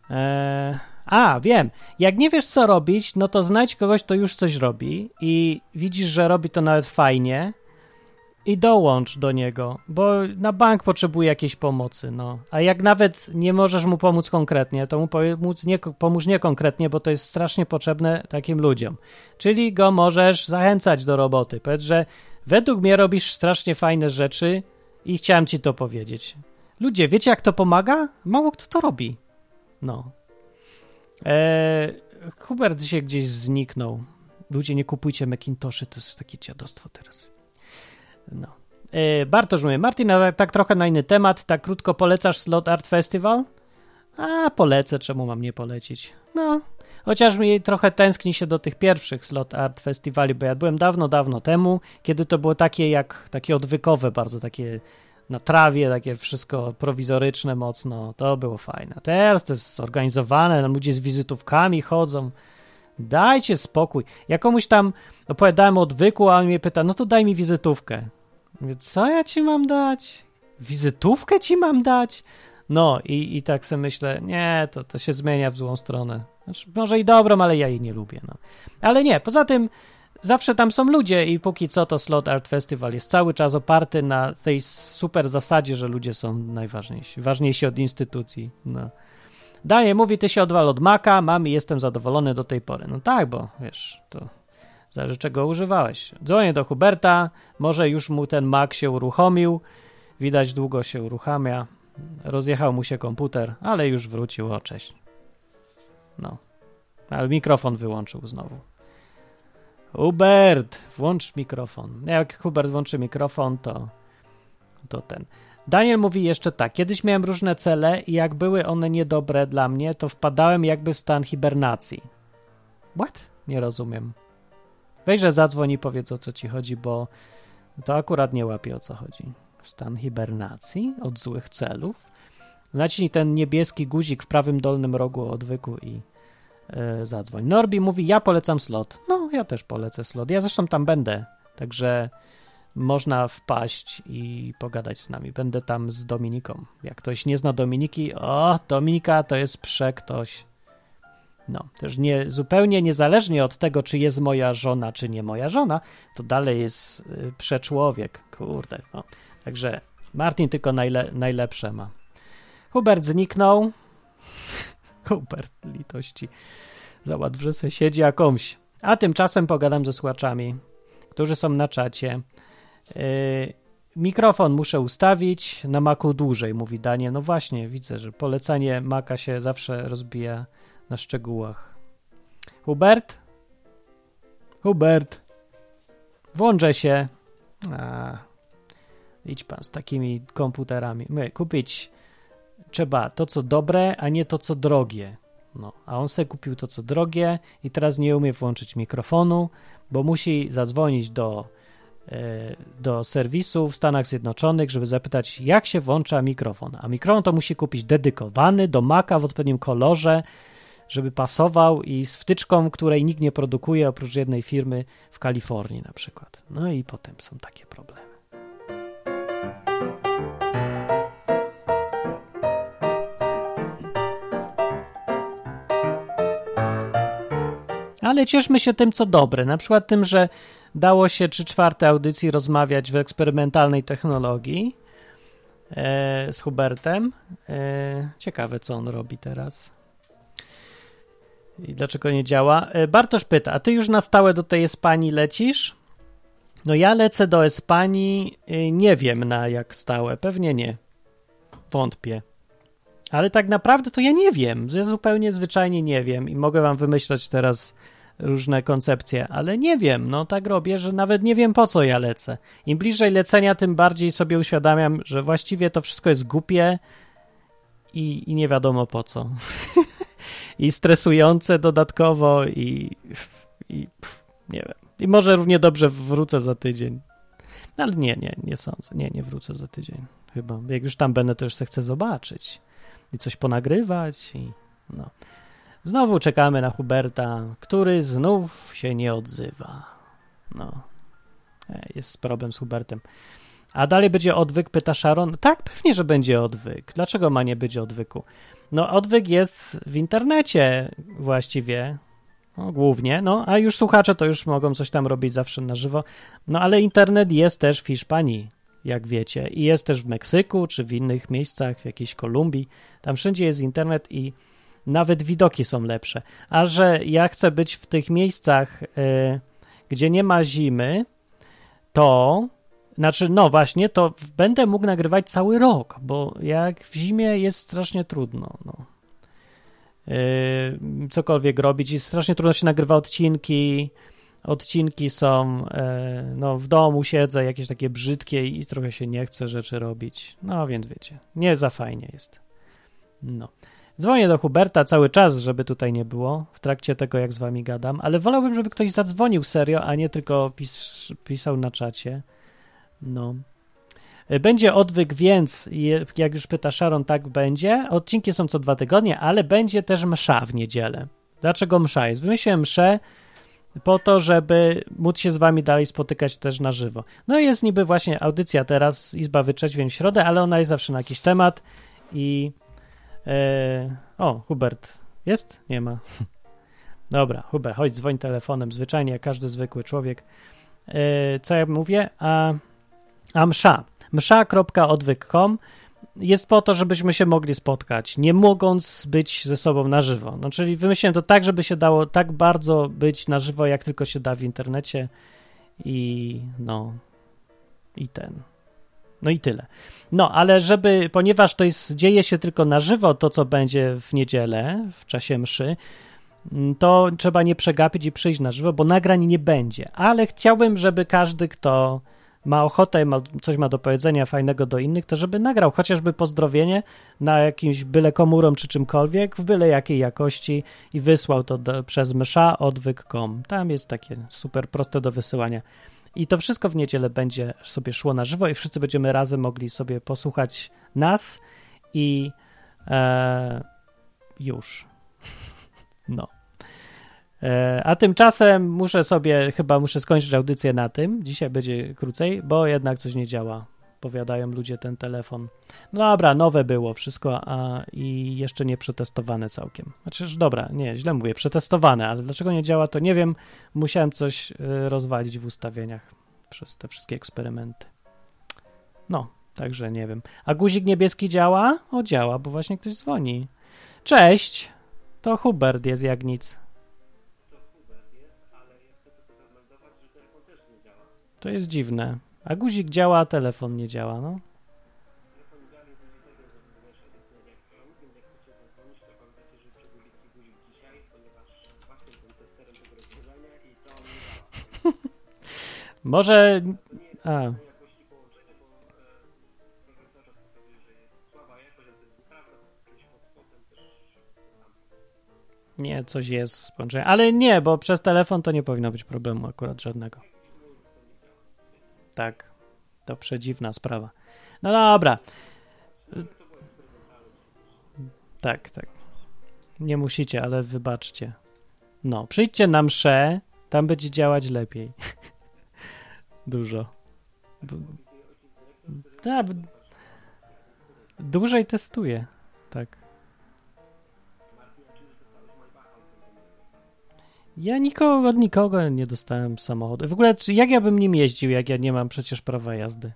Speaker 3: Eee, a, wiem. Jak nie wiesz, co robić, no to znajdź kogoś, kto już coś robi i widzisz, że robi to nawet fajnie i dołącz do niego, bo na bank potrzebuje jakiejś pomocy, no. A jak nawet nie możesz mu pomóc konkretnie, to mu pomóc nie, pomóż nie konkretnie, bo to jest strasznie potrzebne takim ludziom. Czyli go możesz zachęcać do roboty. Powiedz, że według mnie robisz strasznie fajne rzeczy i chciałem ci to powiedzieć. Ludzie, wiecie jak to pomaga? Mało kto to robi. No. Eee, Hubert się gdzieś zniknął. Ludzie, nie kupujcie Macintoshy, to jest takie dziadostwo teraz. No. E, Bartosz mówi, Martin, a tak trochę na inny temat, tak krótko polecasz Slot Art Festival? A, polecę, czemu mam nie polecić? No, chociaż mi trochę tęskni się do tych pierwszych Slot Art Festiwali, bo ja byłem dawno, dawno temu, kiedy to było takie jak, takie odwykowe bardzo, takie na trawie, takie wszystko prowizoryczne mocno, to było fajne. Teraz to jest zorganizowane, ludzie z wizytówkami chodzą, Dajcie spokój. Ja komuś tam opowiadałem o odwyku, a on mnie pyta, no to daj mi wizytówkę. Mówię, co ja ci mam dać? Wizytówkę ci mam dać? No i, i tak sobie myślę, nie, to, to się zmienia w złą stronę. Znaczy, może i dobrą, ale ja jej nie lubię. No. Ale nie, poza tym zawsze tam są ludzie i póki co to Slot Art Festival jest cały czas oparty na tej super zasadzie, że ludzie są najważniejsi, ważniejsi od instytucji. No. Daniel mówi, ty się odwal od Maca, mam i jestem zadowolony do tej pory. No tak, bo wiesz, to zależy czego używałeś. Dzwonię do Huberta, może już mu ten Mac się uruchomił, widać długo się uruchamia, rozjechał mu się komputer, ale już wrócił, o cześć. No, ale mikrofon wyłączył znowu. Hubert, włącz mikrofon. Jak Hubert włączy mikrofon, to, to ten. Daniel mówi jeszcze tak. Kiedyś miałem różne cele i jak były one niedobre dla mnie, to wpadałem jakby w stan hibernacji. What? Nie rozumiem. Że zadzwoń i powiedz o co ci chodzi, bo to akurat nie łapie o co chodzi. Stan hibernacji od złych celów. Naciśnij ten niebieski guzik w prawym dolnym rogu odwyku i yy, zadzwoń. Norbi mówi, ja polecam slot. No, ja też polecę slot. Ja zresztą tam będę, także można wpaść i pogadać z nami. Będę tam z Dominiką. Jak ktoś nie zna Dominiki, o, Dominika to jest przektoś. No, też nie, zupełnie niezależnie od tego, czy jest moja żona, czy nie moja żona, to dalej jest y, przeczłowiek. Kurde, no. Także Martin tylko najle, najlepsze ma. Hubert zniknął. Hubert, litości. Załatw, że se siedzi jakąś. A tymczasem pogadam ze słuchaczami, którzy są na czacie. Yy, mikrofon muszę ustawić na Macu dłużej, mówi Daniel. No właśnie, widzę, że polecanie Maca się zawsze rozbija na szczegółach. Hubert? Hubert? Włączę się. A, idź pan z takimi komputerami. My, kupić trzeba to, co dobre, a nie to, co drogie. No, a on sobie kupił to, co drogie i teraz nie umie włączyć mikrofonu, bo musi zadzwonić do, do serwisu w Stanach Zjednoczonych, żeby zapytać, jak się włącza mikrofon. A mikrofon to musi kupić dedykowany do Maca w odpowiednim kolorze, żeby pasował i z wtyczką, której nikt nie produkuje oprócz jednej firmy w Kalifornii na przykład. No i potem są takie problemy. Ale cieszmy się tym, co dobre. Na przykład tym, że dało się trzy czwarte audycji rozmawiać w eksperymentalnej technologii e, z Hubertem. E, ciekawe, co on robi teraz. I dlaczego nie działa? E, Bartosz pyta, a ty już na stałe do tej Espanii lecisz? No ja lecę do Espanii, e, nie wiem na jak stałe, pewnie nie. Wątpię. Ale tak naprawdę to ja nie wiem. Ja zupełnie zwyczajnie nie wiem i mogę wam wymyślać teraz różne koncepcje, ale nie wiem. No tak robię, że nawet nie wiem po co ja lecę. Im bliżej lecenia, tym bardziej sobie uświadamiam, że właściwie to wszystko jest głupie i, i nie wiadomo po co. I stresujące dodatkowo i, i pff, nie wiem. I może równie dobrze wrócę za tydzień. No, ale nie, nie, nie sądzę. Nie, nie wrócę za tydzień. Chyba. Jak już tam będę, to już chcę zobaczyć i coś ponagrywać i no. Znowu czekamy na Huberta, który znów się nie odzywa. No. E, Jest problem z Hubertem. A dalej będzie odwyk, pyta Sharon. Tak, pewnie, że będzie odwyk. Dlaczego ma nie być odwyku? No, odwyk jest w internecie właściwie, no, głównie, no, a już słuchacze to już mogą coś tam robić zawsze na żywo. No, ale internet jest też w Hiszpanii, jak wiecie, i jest też w Meksyku, czy w innych miejscach, w jakiejś Kolumbii. Tam wszędzie jest internet i nawet widoki są lepsze. A że ja chcę być w tych miejscach, y, gdzie nie ma zimy, to znaczy, no właśnie, to będę mógł nagrywać cały rok, bo jak w zimie jest strasznie trudno. No. Yy, cokolwiek robić i strasznie trudno się nagrywa odcinki. Odcinki są, yy, no w domu siedzę, jakieś takie brzydkie i trochę się nie chce rzeczy robić. No więc wiecie, nie za fajnie jest. No. Dzwonię do Huberta cały czas, żeby tutaj nie było, w trakcie tego, jak z wami gadam, ale wolałbym, żeby ktoś zadzwonił serio, a nie tylko pis pisał na czacie. No. Będzie odwyk, więc jak już pyta Sharon, tak będzie. Odcinki są co dwa tygodnie, ale będzie też msza w niedzielę. Dlaczego msza jest? Wymyśliłem mszę po to, żeby móc się z wami dalej spotykać też na żywo. No i jest niby właśnie audycja teraz, Izba Wyczeźwień w środę, ale ona jest zawsze na jakiś temat i e, o, Hubert jest? Nie ma. Dobra, Hubert, chodź, dzwoń telefonem, zwyczajnie jak każdy zwykły człowiek. E, co ja mówię? A, a msza. msza.odwyk.com jest po to, żebyśmy się mogli spotkać, nie mogąc być ze sobą na żywo. No, czyli wymyśliłem to tak, żeby się dało tak bardzo być na żywo, jak tylko się da w internecie i no i ten. No i tyle. No, ale żeby, ponieważ to jest, dzieje się tylko na żywo, to co będzie w niedzielę, w czasie mszy, to trzeba nie przegapić i przyjść na żywo, bo nagrań nie będzie. Ale chciałbym, żeby każdy, kto ma ochotę, ma, coś ma do powiedzenia fajnego do innych, to żeby nagrał chociażby pozdrowienie na jakimś byle komórą czy czymkolwiek, w byle jakiej jakości i wysłał to do, przez mysza odwyk.com. Tam jest takie super proste do wysyłania. I to wszystko w niedzielę będzie sobie szło na żywo i wszyscy będziemy razem mogli sobie posłuchać nas i e, już. No. E, a tymczasem muszę sobie, chyba muszę skończyć audycję na tym. Dzisiaj będzie krócej, bo jednak coś nie działa. Powiadają ludzie ten telefon. No dobra, nowe było wszystko, a i jeszcze nie przetestowane całkiem. Znaczy, dobra, nie, źle mówię, przetestowane, ale dlaczego nie działa, to nie wiem. Musiałem coś e, rozwalić w ustawieniach przez te wszystkie eksperymenty. No, także nie wiem. A guzik niebieski działa? O, działa, bo właśnie ktoś dzwoni. Cześć, to Hubert jest jak nic. To jest dziwne. A guzik działa, a telefon nie działa, no. Może. A. Nie, coś jest z połączeniem. Ale nie, bo przez telefon to nie powinno być problemu akurat żadnego. Tak, to przedziwna sprawa. No dobra. Tak, tak. Nie musicie, ale wybaczcie. No, przyjdźcie na mszę, tam będzie działać lepiej. Dużo. Tak. Dłużej testuję. Tak. Ja nikogo, od nikogo nie dostałem samochodu. W ogóle, czy- jak ja bym nim jeździł, jak ja nie mam przecież prawa jazdy?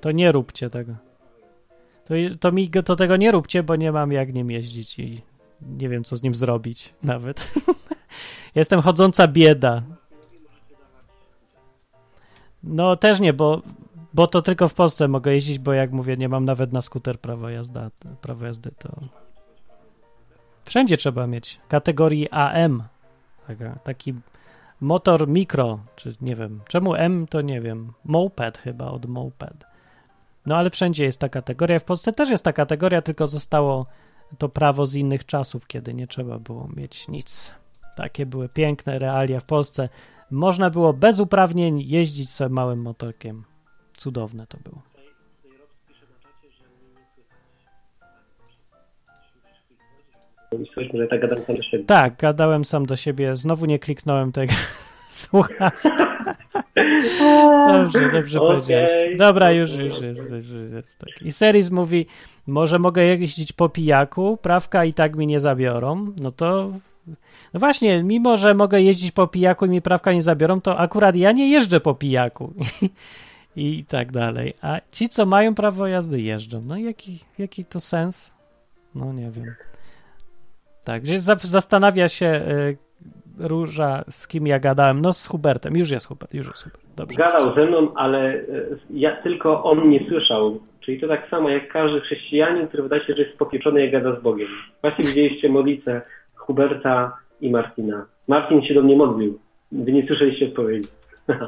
Speaker 3: To nie róbcie tego. To, to mi to tego nie róbcie, bo nie mam jak nim jeździć i nie wiem, co z nim zrobić nawet. Jestem chodząca bieda. No też nie, bo, bo to tylko w Polsce mogę jeździć, bo jak mówię, nie mam nawet na skuter prawa jazda, prawo jazdy, to wszędzie trzeba mieć kategorii AM. Taka, taki motor mikro, czy nie wiem, czemu M to nie wiem, moped chyba od moped. No ale wszędzie jest ta kategoria, w Polsce też jest ta kategoria, tylko zostało to prawo z innych czasów, kiedy nie trzeba było mieć nic. Takie były piękne realia w Polsce. Można było bez uprawnień jeździć sobie małym motorkiem. Cudowne to było.
Speaker 4: Słyszmy, że tak gadam sam do siebie.
Speaker 3: Tak, gadałem sam do siebie, znowu nie kliknąłem tego. Słucham. Dobrze, dobrze
Speaker 4: Okej,
Speaker 3: powiedziałeś. Dobra, już, już jest, już jest tak. I Series mówi, może mogę jeździć po pijaku, prawka i tak mi nie zabiorą, no to... No właśnie, mimo, że mogę jeździć po pijaku i mi prawka nie zabiorą, to akurat ja nie jeżdżę po pijaku. I tak dalej. A ci, co mają prawo jazdy, jeżdżą. No jaki, jaki to sens? No nie wiem. Tak, gdzieś za- zastanawia się y, Róża, z kim ja gadałem. No z Hubertem. Już jest Hubert, już jest Hubert. Dobrze.
Speaker 4: Gadał ze mną, ale e, ja tylko on nie słyszał. Czyli to tak samo jak każdy chrześcijanin, który wydaje się, że jest popieczony i gada z Bogiem. Właśnie widzieliście modlicę Huberta i Martina. Martin się do mnie modlił. Wy nie słyszeliście odpowiedzi.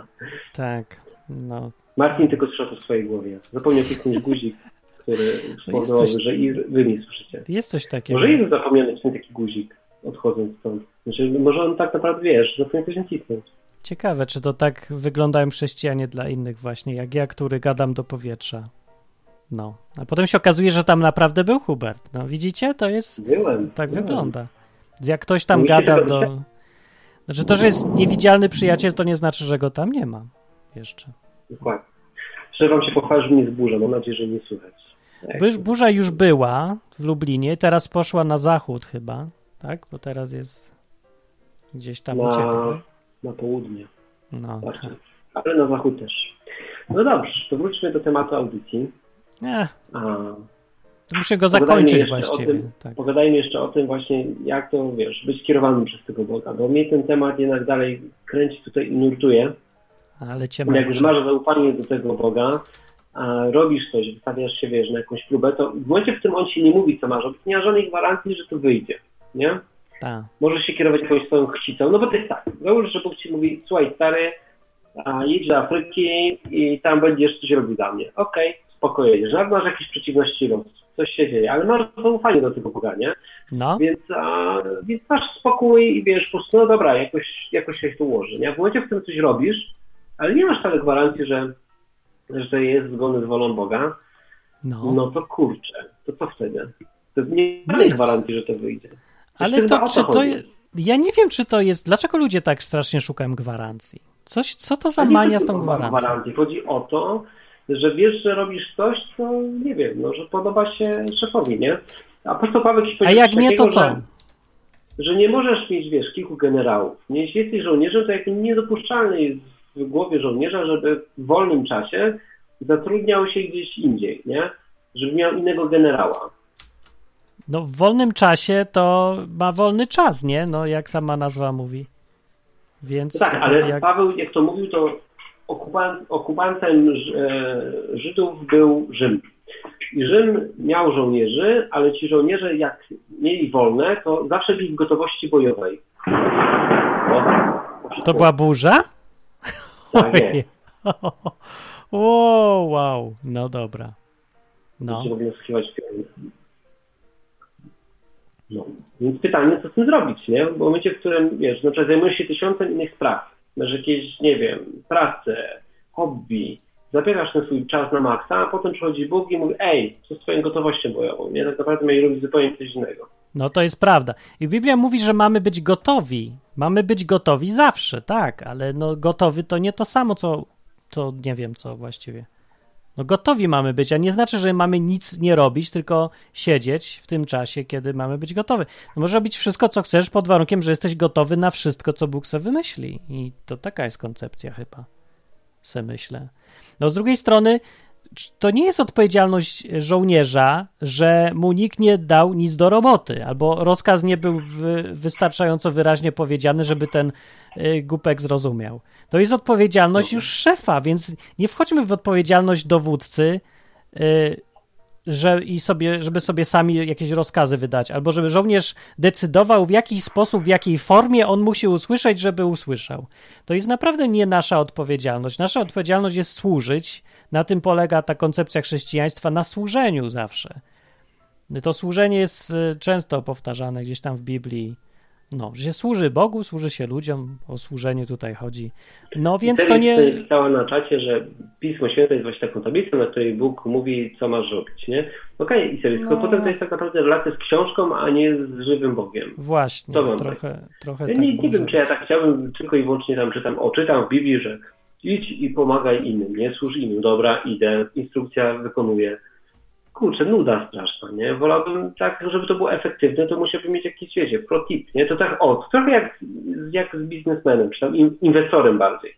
Speaker 3: Tak, no.
Speaker 4: Martin tylko słyszał to w swojej głowie. Zapomniał kliknąć guzik, który spowodował,
Speaker 3: coś-
Speaker 4: że i wy nie słyszycie.
Speaker 3: Jest coś takiego.
Speaker 4: Może Jezus zapomniał nacisnąć taki guzik, odchodząc stąd. Znaczy, może on tak naprawdę wiesz, zapomniał coś nacisnąć.
Speaker 3: Ciekawe, czy to tak wyglądają chrześcijanie dla innych właśnie, jak ja, który gadam do powietrza. No. A potem się okazuje, że tam naprawdę był Hubert. No widzicie? To jest...
Speaker 4: Byłem.
Speaker 3: Tak
Speaker 4: byłem.
Speaker 3: wygląda. Jak ktoś tam gada do... Znaczy to, że jest niewidzialny przyjaciel, to nie znaczy, że go tam nie ma. Jeszcze.
Speaker 4: Dokładnie. Szczerze wam się pochwalę, że mnie zburza. Mam nadzieję, że nie słychać. Tak.
Speaker 3: Burz- Burza już była w Lublinie, teraz poszła na zachód chyba, tak? Bo teraz jest gdzieś tam u ciebie.
Speaker 4: na, na południe.
Speaker 3: No.
Speaker 4: Bardziej. Ale na zachód też. No dobrze, to wróćmy do tematu audycji.
Speaker 3: Nie,
Speaker 4: A,
Speaker 3: muszę go zakończyć właściwie.
Speaker 4: tym.
Speaker 3: Tak.
Speaker 4: pogadajmy jeszcze o tym właśnie, jak to, wiesz, być kierowanym przez tego Boga. Bo mnie ten temat jednak dalej kręci tutaj i nurtuje.
Speaker 3: Ale cię
Speaker 4: Jak już masz zaufanie do tego Boga, a robisz coś, wystawiasz się, wiesz, na jakąś próbę, to w momencie, w którym on ci nie mówi, co masz robić, nie ma żadnej gwarancji, że to wyjdzie, nie?
Speaker 3: Tak.
Speaker 4: Możesz się kierować jakąś swoją chcicą, no bo to jest tak, załóż, że Bóg ci mówi, słuchaj stary, a jedź do Afryki i tam będziesz coś robił dla mnie. Okej, spoko jedziesz. Nawet masz jakieś przeciwności losu, coś się dzieje, ale masz zaufanie do tego Boga, nie?
Speaker 3: No,
Speaker 4: Więc, a, więc masz spokój i wiesz, po prostu, no dobra, jakoś, jakoś się to ułoży. Nie? W momencie, w którym coś robisz, ale nie masz wcale gwarancji, że, że to jest zgodne z wolą Boga,
Speaker 3: no.
Speaker 4: no to kurczę, to co wtedy? To nie ma
Speaker 3: Nic.
Speaker 4: gwarancji, że to wyjdzie.
Speaker 3: Ale
Speaker 4: chyba
Speaker 3: to czy to jest... Ja nie wiem, czy to jest... Dlaczego ludzie tak strasznie szukają gwarancji? Coś, co to za
Speaker 4: To
Speaker 3: mania z tą gwarancją?
Speaker 4: gwarancji. Chodzi o to, że wiesz, że robisz coś, co nie wiem, no, że podoba się szefowi, nie? A po co Paweł ci
Speaker 3: A jak nie, to
Speaker 4: takiego,
Speaker 3: co?
Speaker 4: Że, że nie możesz mieć, wiesz, kilku generałów. Nie, jesteś żołnierzem, to jakby niedopuszczalne jest w głowie żołnierza, żeby w wolnym czasie zatrudniał się gdzieś indziej, nie? Żeby miał innego generała.
Speaker 3: No w wolnym czasie to ma wolny czas, nie? No jak sama nazwa mówi. Więc
Speaker 4: tak, ale
Speaker 3: jak...
Speaker 4: Paweł, jak to mówił, to okupan, okupantem e, Żydów był Rzym. I Rzym miał żołnierzy, ale ci żołnierze jak mieli wolne, to zawsze byli w gotowości bojowej. O,
Speaker 3: To była burza? Ojej,
Speaker 4: jest.
Speaker 3: wow, wow, no dobra. No.
Speaker 4: No. Więc pytanie, co z tym zrobić, nie? W momencie, w którym, wiesz, na przykład zajmujesz się tysiącem innych spraw, masz jakieś, nie wiem, pracę, hobby, zabierasz ten swój czas na maksa, a potem przychodzi Bóg i mówi, ej, co z twoją gotowością bojową, nie? Tak naprawdę mieli robić zupełnie coś innego.
Speaker 3: No to jest prawda. I Biblia mówi, że mamy być gotowi. Mamy być gotowi zawsze, tak, ale no gotowy to nie to samo, co, to nie wiem co właściwie. No gotowi mamy być, a nie znaczy, że mamy nic nie robić, tylko siedzieć w tym czasie, kiedy mamy być gotowy. No może robić wszystko, co chcesz, pod warunkiem, że jesteś gotowy na wszystko, co Bóg sobie wymyśli. I to taka jest koncepcja chyba, se myślę. No z drugiej strony, to nie jest odpowiedzialność żołnierza, że mu nikt nie dał nic do roboty, albo rozkaz nie był wystarczająco wyraźnie powiedziany, żeby ten y, głupek zrozumiał. To jest odpowiedzialność już szefa, więc nie wchodźmy w odpowiedzialność dowódcy, y, że i sobie, żeby sobie sami jakieś rozkazy wydać, albo żeby żołnierz decydował, w jaki sposób, w jakiej formie on musi usłyszeć, żeby usłyszał. To jest naprawdę nie nasza odpowiedzialność. Nasza odpowiedzialność jest służyć. Na tym polega ta koncepcja chrześcijaństwa, na służeniu zawsze. To służenie jest y, często powtarzane gdzieś tam w Biblii no, że się służy Bogu, służy się ludziom, o służenie tutaj chodzi. No więc to nie.
Speaker 4: Pisała na czacie, że Pismo Święte jest właśnie taką tablicą, na której Bóg mówi, co masz robić, nie? Okej, okay, i sobie, no. potem to jest tak naprawdę relacja z książką, a nie z żywym Bogiem.
Speaker 3: Właśnie, to trochę, tak. trochę
Speaker 4: ja
Speaker 3: tak
Speaker 4: nie, nie wiem, czy ja tak chciałbym tylko i wyłącznie tam czytam, o, czytam w Biblii, że idź i pomagaj innym, nie? Służ innym, dobra, idę, instrukcja wykonuję kurczę, nuda straszna, nie? Wolałbym tak, żeby to było efektywne, to musiałbym mieć jakiś, wiecie, pro tip, nie? To tak, o, trochę jak, jak z biznesmenem, czy tam inwestorem bardziej.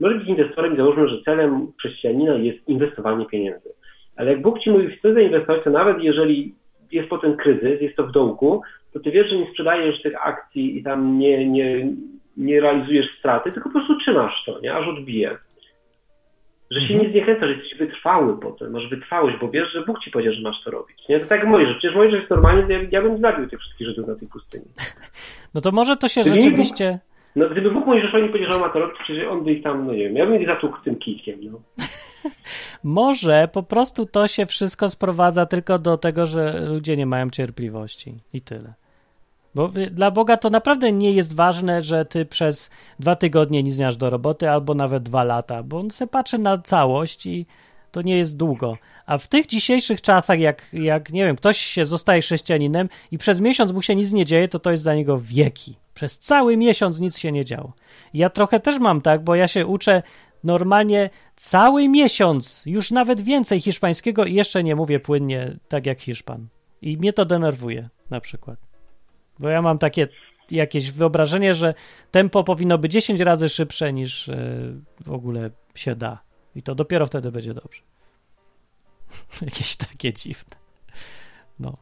Speaker 4: Może być inwestorem i załóżmy, że celem chrześcijanina jest inwestowanie pieniędzy. Ale jak Bóg ci mówi, chcesz zainwestować, to nawet jeżeli jest potem kryzys, jest to w dołku, to ty wiesz, że nie sprzedajesz tych akcji i tam nie, nie, nie realizujesz straty, tylko po prostu trzymasz to, nie? Aż odbije. Że się mhm. nie zniechęca, że jesteś wytrwały potem, masz wytrwałość, bo wiesz, że Bóg ci powiedział, że masz to robić. Nie? To tak jak Mojżesz. Przecież Mojżesz jest normalnie, ja, ja bym zabił tych wszystkich Żydów na tej pustyni.
Speaker 3: No to może to się gdyby rzeczywiście... Bóg,
Speaker 4: no gdyby Bóg Mojżeszowi powiedział, że ma to robić, przecież on by ich tam, no nie wiem, ja bym ich zatłukł tym kijkiem, no.
Speaker 3: może po prostu to się wszystko sprowadza tylko do tego, że ludzie nie mają cierpliwości i tyle. Bo dla Boga to naprawdę nie jest ważne, że ty przez dwa tygodnie nie znasz do roboty, albo nawet dwa lata, bo on se patrzy na całość i to nie jest długo. A w tych dzisiejszych czasach, jak, jak nie wiem, ktoś się zostaje chrześcijaninem i przez miesiąc mu się nic nie dzieje, to to jest dla niego wieki. Przez cały miesiąc nic się nie działo. Ja trochę też mam tak, bo ja się uczę normalnie cały miesiąc, już nawet więcej hiszpańskiego i jeszcze nie mówię płynnie tak jak Hiszpan. I mnie to denerwuje na przykład. Bo ja mam takie jakieś wyobrażenie, że tempo powinno być 10 razy szybsze niż e, w ogóle się da. I to dopiero wtedy będzie dobrze. jakieś takie dziwne. No.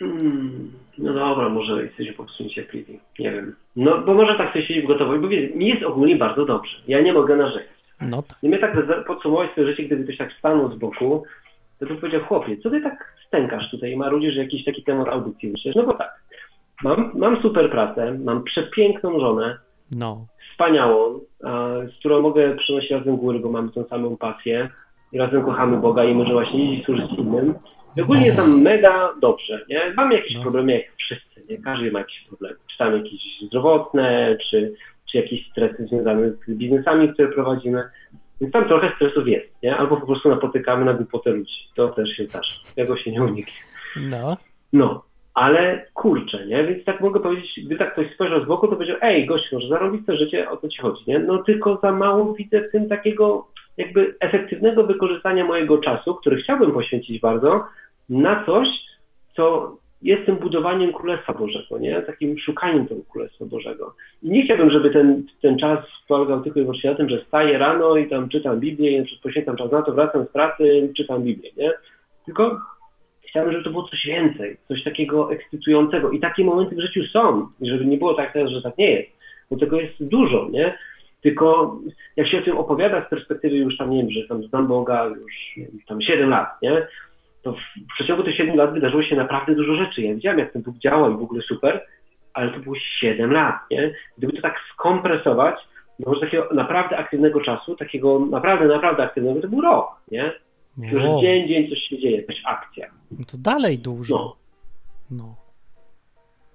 Speaker 4: Mm, no dobra, może jesteśmy po prostu niecierpliwi. Nie wiem. No, bo może tak sobie siedzieć w gotowości, bo wie, mi jest ogólnie bardzo dobrze. Ja nie mogę narzekać. No tak. Nie mnie tak podsumować swoje życie, gdyby ktoś tak stanął z boku, to bym powiedział, chłopie, co ty tak stękasz tutaj i marudzisz, że jakiś taki temat audycji myślisz? No bo tak, Mam, mam super pracę, mam przepiękną żonę, no. wspaniałą, z którą mogę przynosić razem góry, bo mamy tą samą pasję i razem kochamy Boga i może właśnie iść służyć innym. I ogólnie jest tam mega dobrze, nie? Mamy jakieś no. problemy jak wszyscy, nie? Każdy ma jakieś problemy. Czy tam jakieś zdrowotne, czy, czy jakieś stresy związane z biznesami, które prowadzimy. Więc tam trochę stresów jest, nie? Albo po prostu napotykamy na głupotę ludzi. To też się zdarza. Tego się nie uniknie.
Speaker 3: No.
Speaker 4: No ale kurczę, nie? Więc tak mogę powiedzieć, gdy tak ktoś spojrzał z boku, to powiedział, ej, gościu, może zarobić to życie, o co ci chodzi, nie? No tylko za mało widzę w tym takiego jakby efektywnego wykorzystania mojego czasu, który chciałbym poświęcić bardzo, na coś, co jest tym budowaniem Królestwa Bożego, nie? Takim szukaniem tego Królestwa Bożego. I nie chciałbym, żeby ten, ten czas polegał tylko i wyłącznie na tym, że wstaję rano i tam czytam Biblię, poświęcam czas na to, wracam z pracy, czytam Biblię, nie? Tylko chciałbym, żeby to było coś więcej, coś takiego ekscytującego. I takie momenty w życiu są, żeby nie było tak teraz, że tak nie jest, bo tego jest dużo, nie? Tylko jak się o tym opowiada z perspektywy już tam, nie wiem, że tam znam Boga już tam 7 lat, nie? To w przeciągu tych 7 lat wydarzyło się naprawdę dużo rzeczy. Ja widziałem, jak ten Bóg działa i w ogóle super, ale to było 7 lat, nie? Gdyby to tak skompresować, No, że takiego naprawdę aktywnego czasu, takiego naprawdę, naprawdę aktywnego, to był rok, nie? Już
Speaker 3: Wow.
Speaker 4: dzień, dzień coś się dzieje, jakaś akcja.
Speaker 3: No to dalej dużo.
Speaker 4: No,
Speaker 3: No.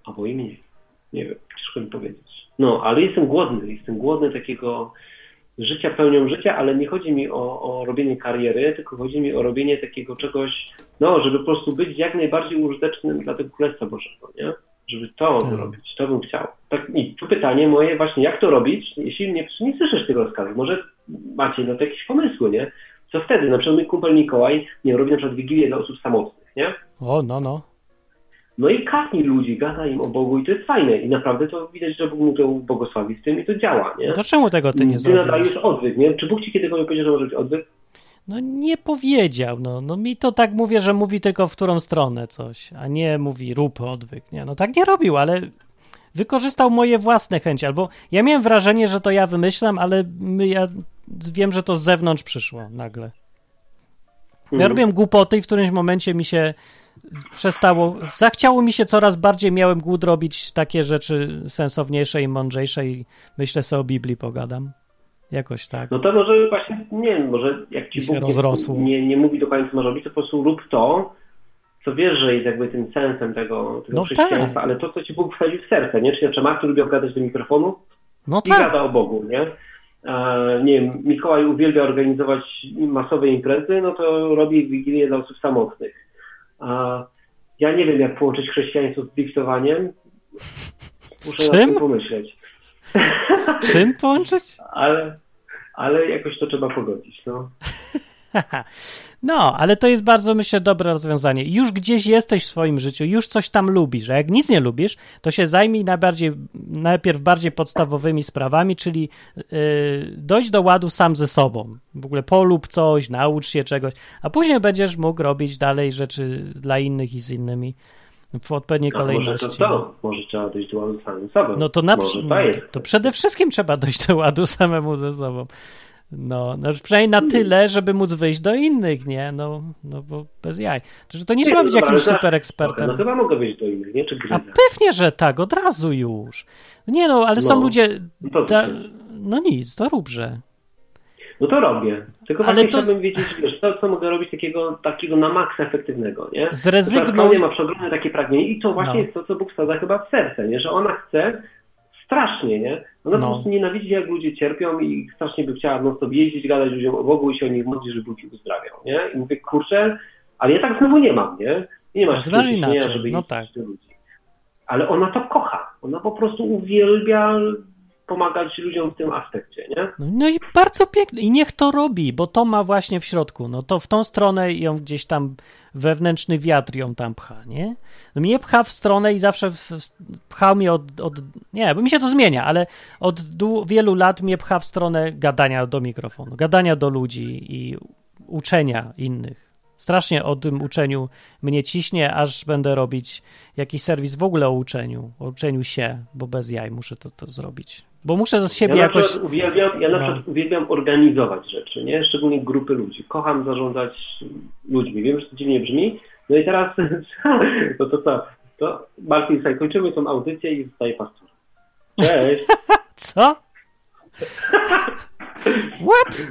Speaker 4: albo i mniej. Nie wiem, ciężko mi powiedzieć. No, ale jestem głodny, jestem głodny takiego życia pełnią życia, ale nie chodzi mi o, o robienie kariery, tylko chodzi mi o robienie takiego czegoś, no, żeby po prostu być jak najbardziej użytecznym dla tego Królestwa Bożego, nie? Żeby to
Speaker 3: Tak.
Speaker 4: robić, to bym chciał. Tak, I tu pytanie moje właśnie, jak to robić, jeśli nie, nie słyszysz tego rozkazu? Może macie na to jakieś pomysły, nie? Co wtedy? Na przykład mój kumpel Mikołaj, nie robi na przykład Wigilię dla osób samotnych, nie?
Speaker 3: O, no, no.
Speaker 4: No i kapnij ludzi, gada im o Bogu i to jest fajne. I naprawdę to widać, że Bóg mu to błogosławi z tym i to działa, nie?
Speaker 3: To czemu tego ty nie
Speaker 4: Ty nadajesz odwyk, nie? Czy Bóg ci kiedykolwiek powiedział, że może być odwyk?
Speaker 3: No nie powiedział, no. No mi to tak mówię, że mówi tylko w którą stronę coś, a nie mówi rób odwyk, nie? No tak nie robił, ale wykorzystał moje własne chęci, albo ja miałem wrażenie, że to ja wymyślam, ale ja wiem, że to z zewnątrz przyszło nagle. Ja
Speaker 4: Mhm.
Speaker 3: robiłem głupoty i w którymś momencie mi się przestało, zachciało mi się coraz bardziej, miałem głód robić takie rzeczy sensowniejsze i mądrzejsze i myślę sobie o Biblii pogadam. Jakoś tak.
Speaker 4: No to może właśnie, nie wiem, może jak ci Bóg nie, nie, nie mówi do końca, co masz robić, to po prostu rób to, co wiesz, że jest jakby tym sensem tego, tego
Speaker 3: No
Speaker 4: chrześcijaństwa,
Speaker 3: tak.
Speaker 4: ale to, co ci Bóg wsadził w serce, nie? Czyli na Martin lubi opowiadać do mikrofonu,
Speaker 3: No
Speaker 4: i
Speaker 3: tak.
Speaker 4: gada o Bogu, nie? E, nie wiem, Mikołaj uwielbia organizować masowe imprezy, no to robi wigilię dla osób samotnych. A ja nie wiem, jak połączyć chrześcijaństwo z dyktowaniem.
Speaker 3: Z
Speaker 4: Muszę nad
Speaker 3: czym?
Speaker 4: tym pomyśleć.
Speaker 3: Z czym połączyć?
Speaker 4: Ale, ale jakoś to trzeba pogodzić, no.
Speaker 3: No, ale to jest bardzo, myślę, dobre rozwiązanie. Już gdzieś jesteś w swoim życiu, już coś tam lubisz, a jak nic nie lubisz, to się zajmij najbardziej, najpierw bardziej podstawowymi sprawami, czyli yy, dojść do ładu sam ze sobą. W ogóle polub coś, naucz się czegoś, a później będziesz mógł robić dalej rzeczy dla innych i z innymi w odpowiedniej
Speaker 4: no może to
Speaker 3: kolejności.
Speaker 4: to, może trzeba dojść do ładu samym sobą.
Speaker 3: No to, na,
Speaker 4: może to jest.
Speaker 3: to przede wszystkim trzeba dojść do ładu samemu ze sobą. No, no przynajmniej na tyle, żeby móc wyjść do innych, nie? No, no bo bez jaj. To, że to nie trzeba być
Speaker 4: no
Speaker 3: jakimś super ekspertem.
Speaker 4: No chyba mogę wyjść do innych, nie? Czy
Speaker 3: A pewnie, że tak, od razu już. Nie no, ale są
Speaker 4: No.
Speaker 3: ludzie...
Speaker 4: No to-
Speaker 3: Da, no nic, to róbże.
Speaker 4: No to robię. Tylko
Speaker 3: Ale
Speaker 4: właśnie
Speaker 3: to-
Speaker 4: chciałbym wiedzieć, wiesz, co, co mogę robić takiego, takiego na maksa efektywnego, nie?
Speaker 3: Zrezygnuj-
Speaker 4: Nie ma przeogromne takie pragnienie i to właśnie
Speaker 3: No.
Speaker 4: jest to, co Bóg wsadza chyba w serce, nie? Że ona chce strasznie, nie? Ona
Speaker 3: No.
Speaker 4: po prostu nienawidzi, jak ludzie cierpią i strasznie by chciała non stop jeździć, gadać ludziom o Bogu i się o nich modlić, żeby ludzi uzdrawiał, nie? I mówię, kurczę, ale ja tak znowu nie mam, nie? Nie masz takiego ciśnienia, żeby
Speaker 3: no tak.
Speaker 4: do ludzi. Ale ona to kocha. Ona po prostu uwielbia pomagać ludziom w tym aspekcie, nie?
Speaker 3: No, i bardzo pięknie. I niech to robi, bo to ma właśnie w środku. No to w tą stronę ją gdzieś tam wewnętrzny wiatr ją tam pcha, nie? No mnie pcha w stronę i zawsze pchał mnie od, od... Nie, bo mi się to zmienia, ale od wielu lat mnie pcha w stronę gadania do mikrofonu, gadania do ludzi i uczenia innych. Strasznie o tym uczeniu mnie ciśnie, aż będę robić jakiś serwis w ogóle o uczeniu, o uczeniu się, bo bez jaj muszę to, to zrobić. Bo muszę z siebie
Speaker 4: ja
Speaker 3: jakoś...
Speaker 4: uwielbiam, ja na
Speaker 3: No.
Speaker 4: przykład uwielbiam organizować rzeczy, nie? Szczególnie grupy ludzi. Kocham zarządzać ludźmi. Wiem, że to dziwnie brzmi. No i teraz, to to co? To Martin, słuchaj, kończymy tą audycję i zostaje pastor. Cześć!
Speaker 3: Co? What?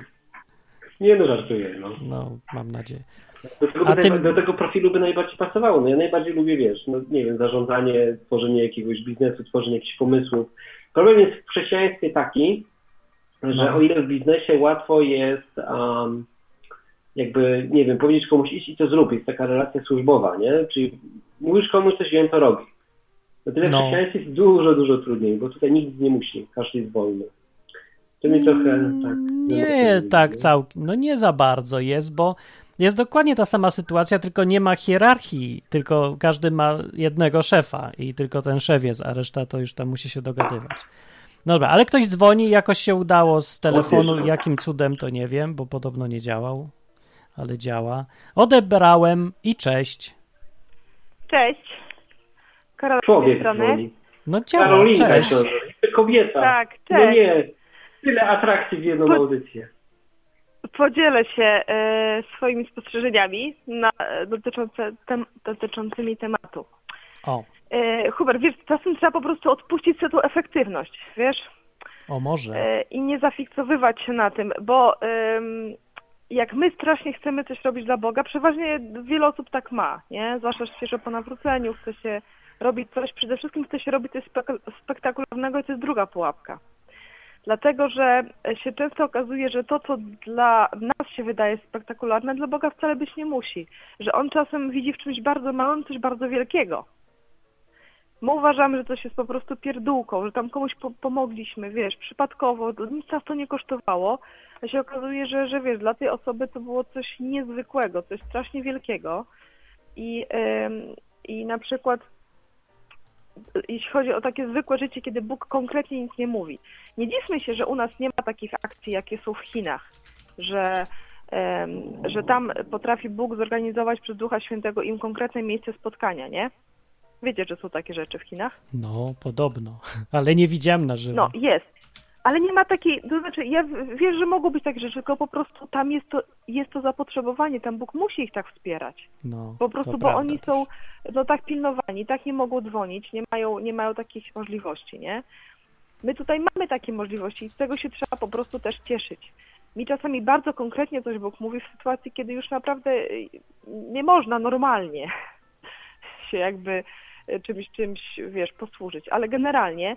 Speaker 4: Nie no, żartuję, no.
Speaker 3: No, mam nadzieję.
Speaker 4: Do tego,
Speaker 3: A
Speaker 4: by
Speaker 3: ty-
Speaker 4: najba- do tego profilu by najbardziej pasowało. No ja najbardziej lubię, wiesz, no nie wiem, zarządzanie, tworzenie jakiegoś biznesu, tworzenie jakichś pomysłów. Problem jest w chrześcijaństwie taki, że
Speaker 3: No.
Speaker 4: o ile w biznesie łatwo jest um, jakby, nie wiem, powiedzieć komuś iść i to zrób, jest taka relacja służbowa, nie? Czyli mówisz komuś coś i on to robi. O tyle w
Speaker 3: No.
Speaker 4: chrześcijaństwie jest dużo, dużo trudniej, bo tutaj nikt nie musi, każdy jest wolny. To mnie trochę tak...
Speaker 3: Nie, tak całkiem. No nie za bardzo jest, bo jest dokładnie ta sama sytuacja, tylko nie ma hierarchii, tylko każdy ma jednego szefa i tylko ten szef jest, a reszta to już tam musi się dogadywać. Dobra, ale ktoś dzwoni, jakoś się udało z telefonu, jakim cudem to nie wiem, bo podobno nie działał, ale działa. Odebrałem i cześć.
Speaker 5: Cześć. Karolina tej
Speaker 4: Człowiek dzwoni.
Speaker 3: No działa,
Speaker 4: Karolinka,
Speaker 3: cześć.
Speaker 4: to, kobieta.
Speaker 5: Tak,
Speaker 4: No
Speaker 5: cześć.
Speaker 4: nie, tyle atrakcji w jedną
Speaker 5: Po-
Speaker 4: audycję.
Speaker 5: Podzielę się e, swoimi spostrzeżeniami na, e, dotyczące tem, dotyczącymi tematu.
Speaker 3: O,
Speaker 5: E, Hubert, wiesz, czasem trzeba po prostu odpuścić sobie tą efektywność, wiesz?
Speaker 3: O może.
Speaker 5: i nie zafiksowywać się na tym, bo jak my strasznie chcemy coś robić dla Boga, przeważnie wiele osób tak ma, nie? Zwłaszcza świeżo po nawróceniu, chce się robić coś, przede wszystkim chce się robić coś spek- spektakularnego i to jest druga pułapka. Dlatego, że się często okazuje, że to, co dla nas się wydaje spektakularne, dla Boga wcale być nie musi. Że On czasem widzi w czymś bardzo małym coś bardzo wielkiego. My uważamy, że coś jest po prostu pierdółką, że tam komuś po pomogliśmy, wiesz, przypadkowo, nic nas to nie kosztowało, a się okazuje, że, że wiesz, dla tej osoby to było coś niezwykłego, coś strasznie wielkiego i, ym, i na przykład jeśli chodzi o takie zwykłe życie, kiedy Bóg konkretnie nic nie mówi. Nie dziwmy się, że u nas nie ma takich akcji, jakie są w Chinach, że, że tam potrafi Bóg zorganizować przez Ducha Świętego im konkretne miejsce spotkania, nie? Wiecie, że są takie rzeczy w Chinach?
Speaker 3: No, podobno. Ale nie widziałem na żywo.
Speaker 5: No, jest. Ale nie ma takiej, to znaczy ja w- wiesz, że mogą być takie rzeczy, tylko po prostu tam jest to, jest to zapotrzebowanie, tam Bóg musi ich tak wspierać.
Speaker 3: no,
Speaker 5: Po prostu, bo oni
Speaker 3: też.
Speaker 5: są no tak pilnowani, tak nie mogą dzwonić, nie mają, nie mają takich możliwości, nie? My tutaj mamy takie możliwości i z tego się trzeba po prostu też cieszyć. Mi czasami bardzo konkretnie coś Bóg mówi w sytuacji, kiedy już naprawdę y, nie można normalnie się jakby y, czymś, czymś, wiesz, posłużyć, ale generalnie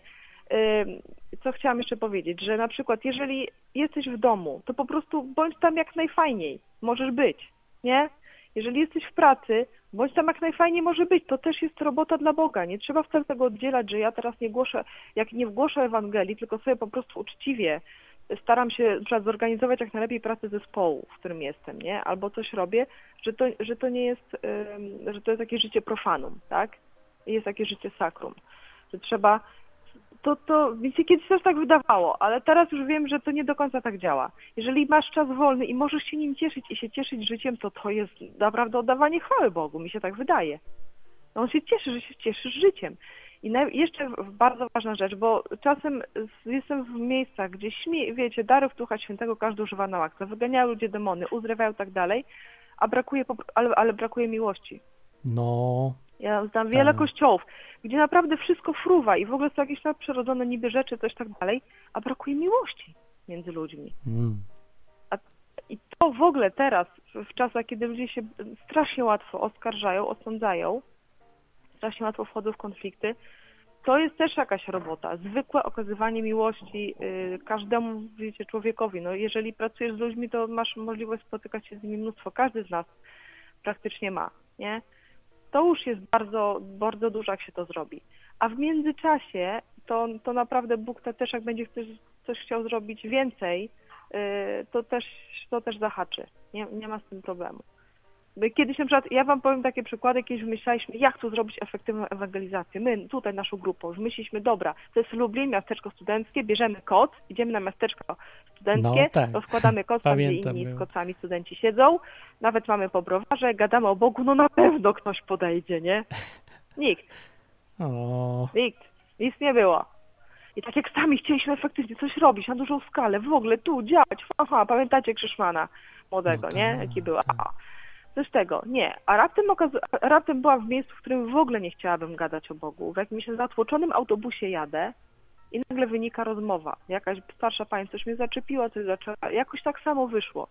Speaker 5: co chciałam jeszcze powiedzieć, że na przykład jeżeli jesteś w domu, to po prostu bądź tam jak najfajniej możesz być, nie? Jeżeli jesteś w pracy, bądź tam jak najfajniej może być. To też jest robota dla Boga. Nie trzeba wcale tego oddzielać, że ja teraz nie głoszę, jak nie głoszę Ewangelii, tylko sobie po prostu uczciwie staram się na zorganizować jak najlepiej pracę zespołu, w którym jestem, nie? Albo coś robię, że to, że to nie jest, że to jest jakieś życie profanum, tak? Jest jakieś życie sakrum. Że trzeba to, to mi się kiedyś też tak wydawało, ale teraz już wiem, że to nie do końca tak działa. Jeżeli masz czas wolny i możesz się nim cieszyć i się cieszyć życiem, to to jest naprawdę oddawanie chwały Bogu, mi się tak wydaje. No on się cieszy, że się cieszysz życiem. I jeszcze bardzo ważna rzecz, bo czasem jestem w miejscach, gdzie śmie, wiecie, darów Ducha Świętego każdy używa na łakce, wyganiają ludzie demony, uzdrawiają tak dalej, a brakuje, ale, ale brakuje miłości.
Speaker 3: No,
Speaker 5: Ja znam wiele
Speaker 3: Tak.
Speaker 5: kościołów, gdzie naprawdę wszystko fruwa i w ogóle są jakieś nadprzyrodzone niby rzeczy, coś tak dalej, a brakuje miłości między ludźmi.
Speaker 3: mm,
Speaker 5: I to w ogóle teraz, w- czasach, kiedy ludzie się strasznie łatwo oskarżają, osądzają, strasznie łatwo wchodzą w konflikty, to jest też jakaś robota. Zwykłe okazywanie miłości y, każdemu, wiecie, człowiekowi. No, jeżeli pracujesz z ludźmi, to masz możliwość spotykać się z nimi mnóstwo. Każdy z nas praktycznie ma, nie? To już jest bardzo, bardzo dużo, jak się to zrobi. A w międzyczasie, to, to naprawdę Bóg te- też, jak będzie coś, coś chciał zrobić więcej, y, to też, to też zahaczy. Nie, nie ma z tym problemu. Kiedyś na przykład, ja wam powiem takie przykłady, kiedyś wymyślaliśmy, jak tu zrobić efektywną ewangelizację. My tutaj naszą grupą wymyśliliśmy, dobra, to jest Lublin, miasteczko studenckie, bierzemy kod, idziemy na miasteczko studenckie,
Speaker 3: No tak.
Speaker 5: rozkładamy kod, tam gdzie inni z
Speaker 3: było.
Speaker 5: kocami studenci siedzą, nawet mamy po browarze, gadamy o Bogu, no na pewno ktoś podejdzie, nie? Nikt.
Speaker 3: o,
Speaker 5: Nikt. Nic nie było. I tak jak sami chcieliśmy efektywnie coś robić na dużą skalę, w ogóle tu działać, aha, pamiętacie Krzyszmana młodego,
Speaker 3: No
Speaker 5: nie?
Speaker 3: tak,
Speaker 5: Jaki był?
Speaker 3: tak.
Speaker 5: A, coś tego, nie. A raptem, raptem była w miejscu, w którym w ogóle nie chciałabym gadać o Bogu. W jakimś zatłoczonym autobusie jadę i nagle wynika rozmowa. Jakaś starsza pani coś mnie zaczepiła, coś zaczęła, jakoś tak samo wyszło.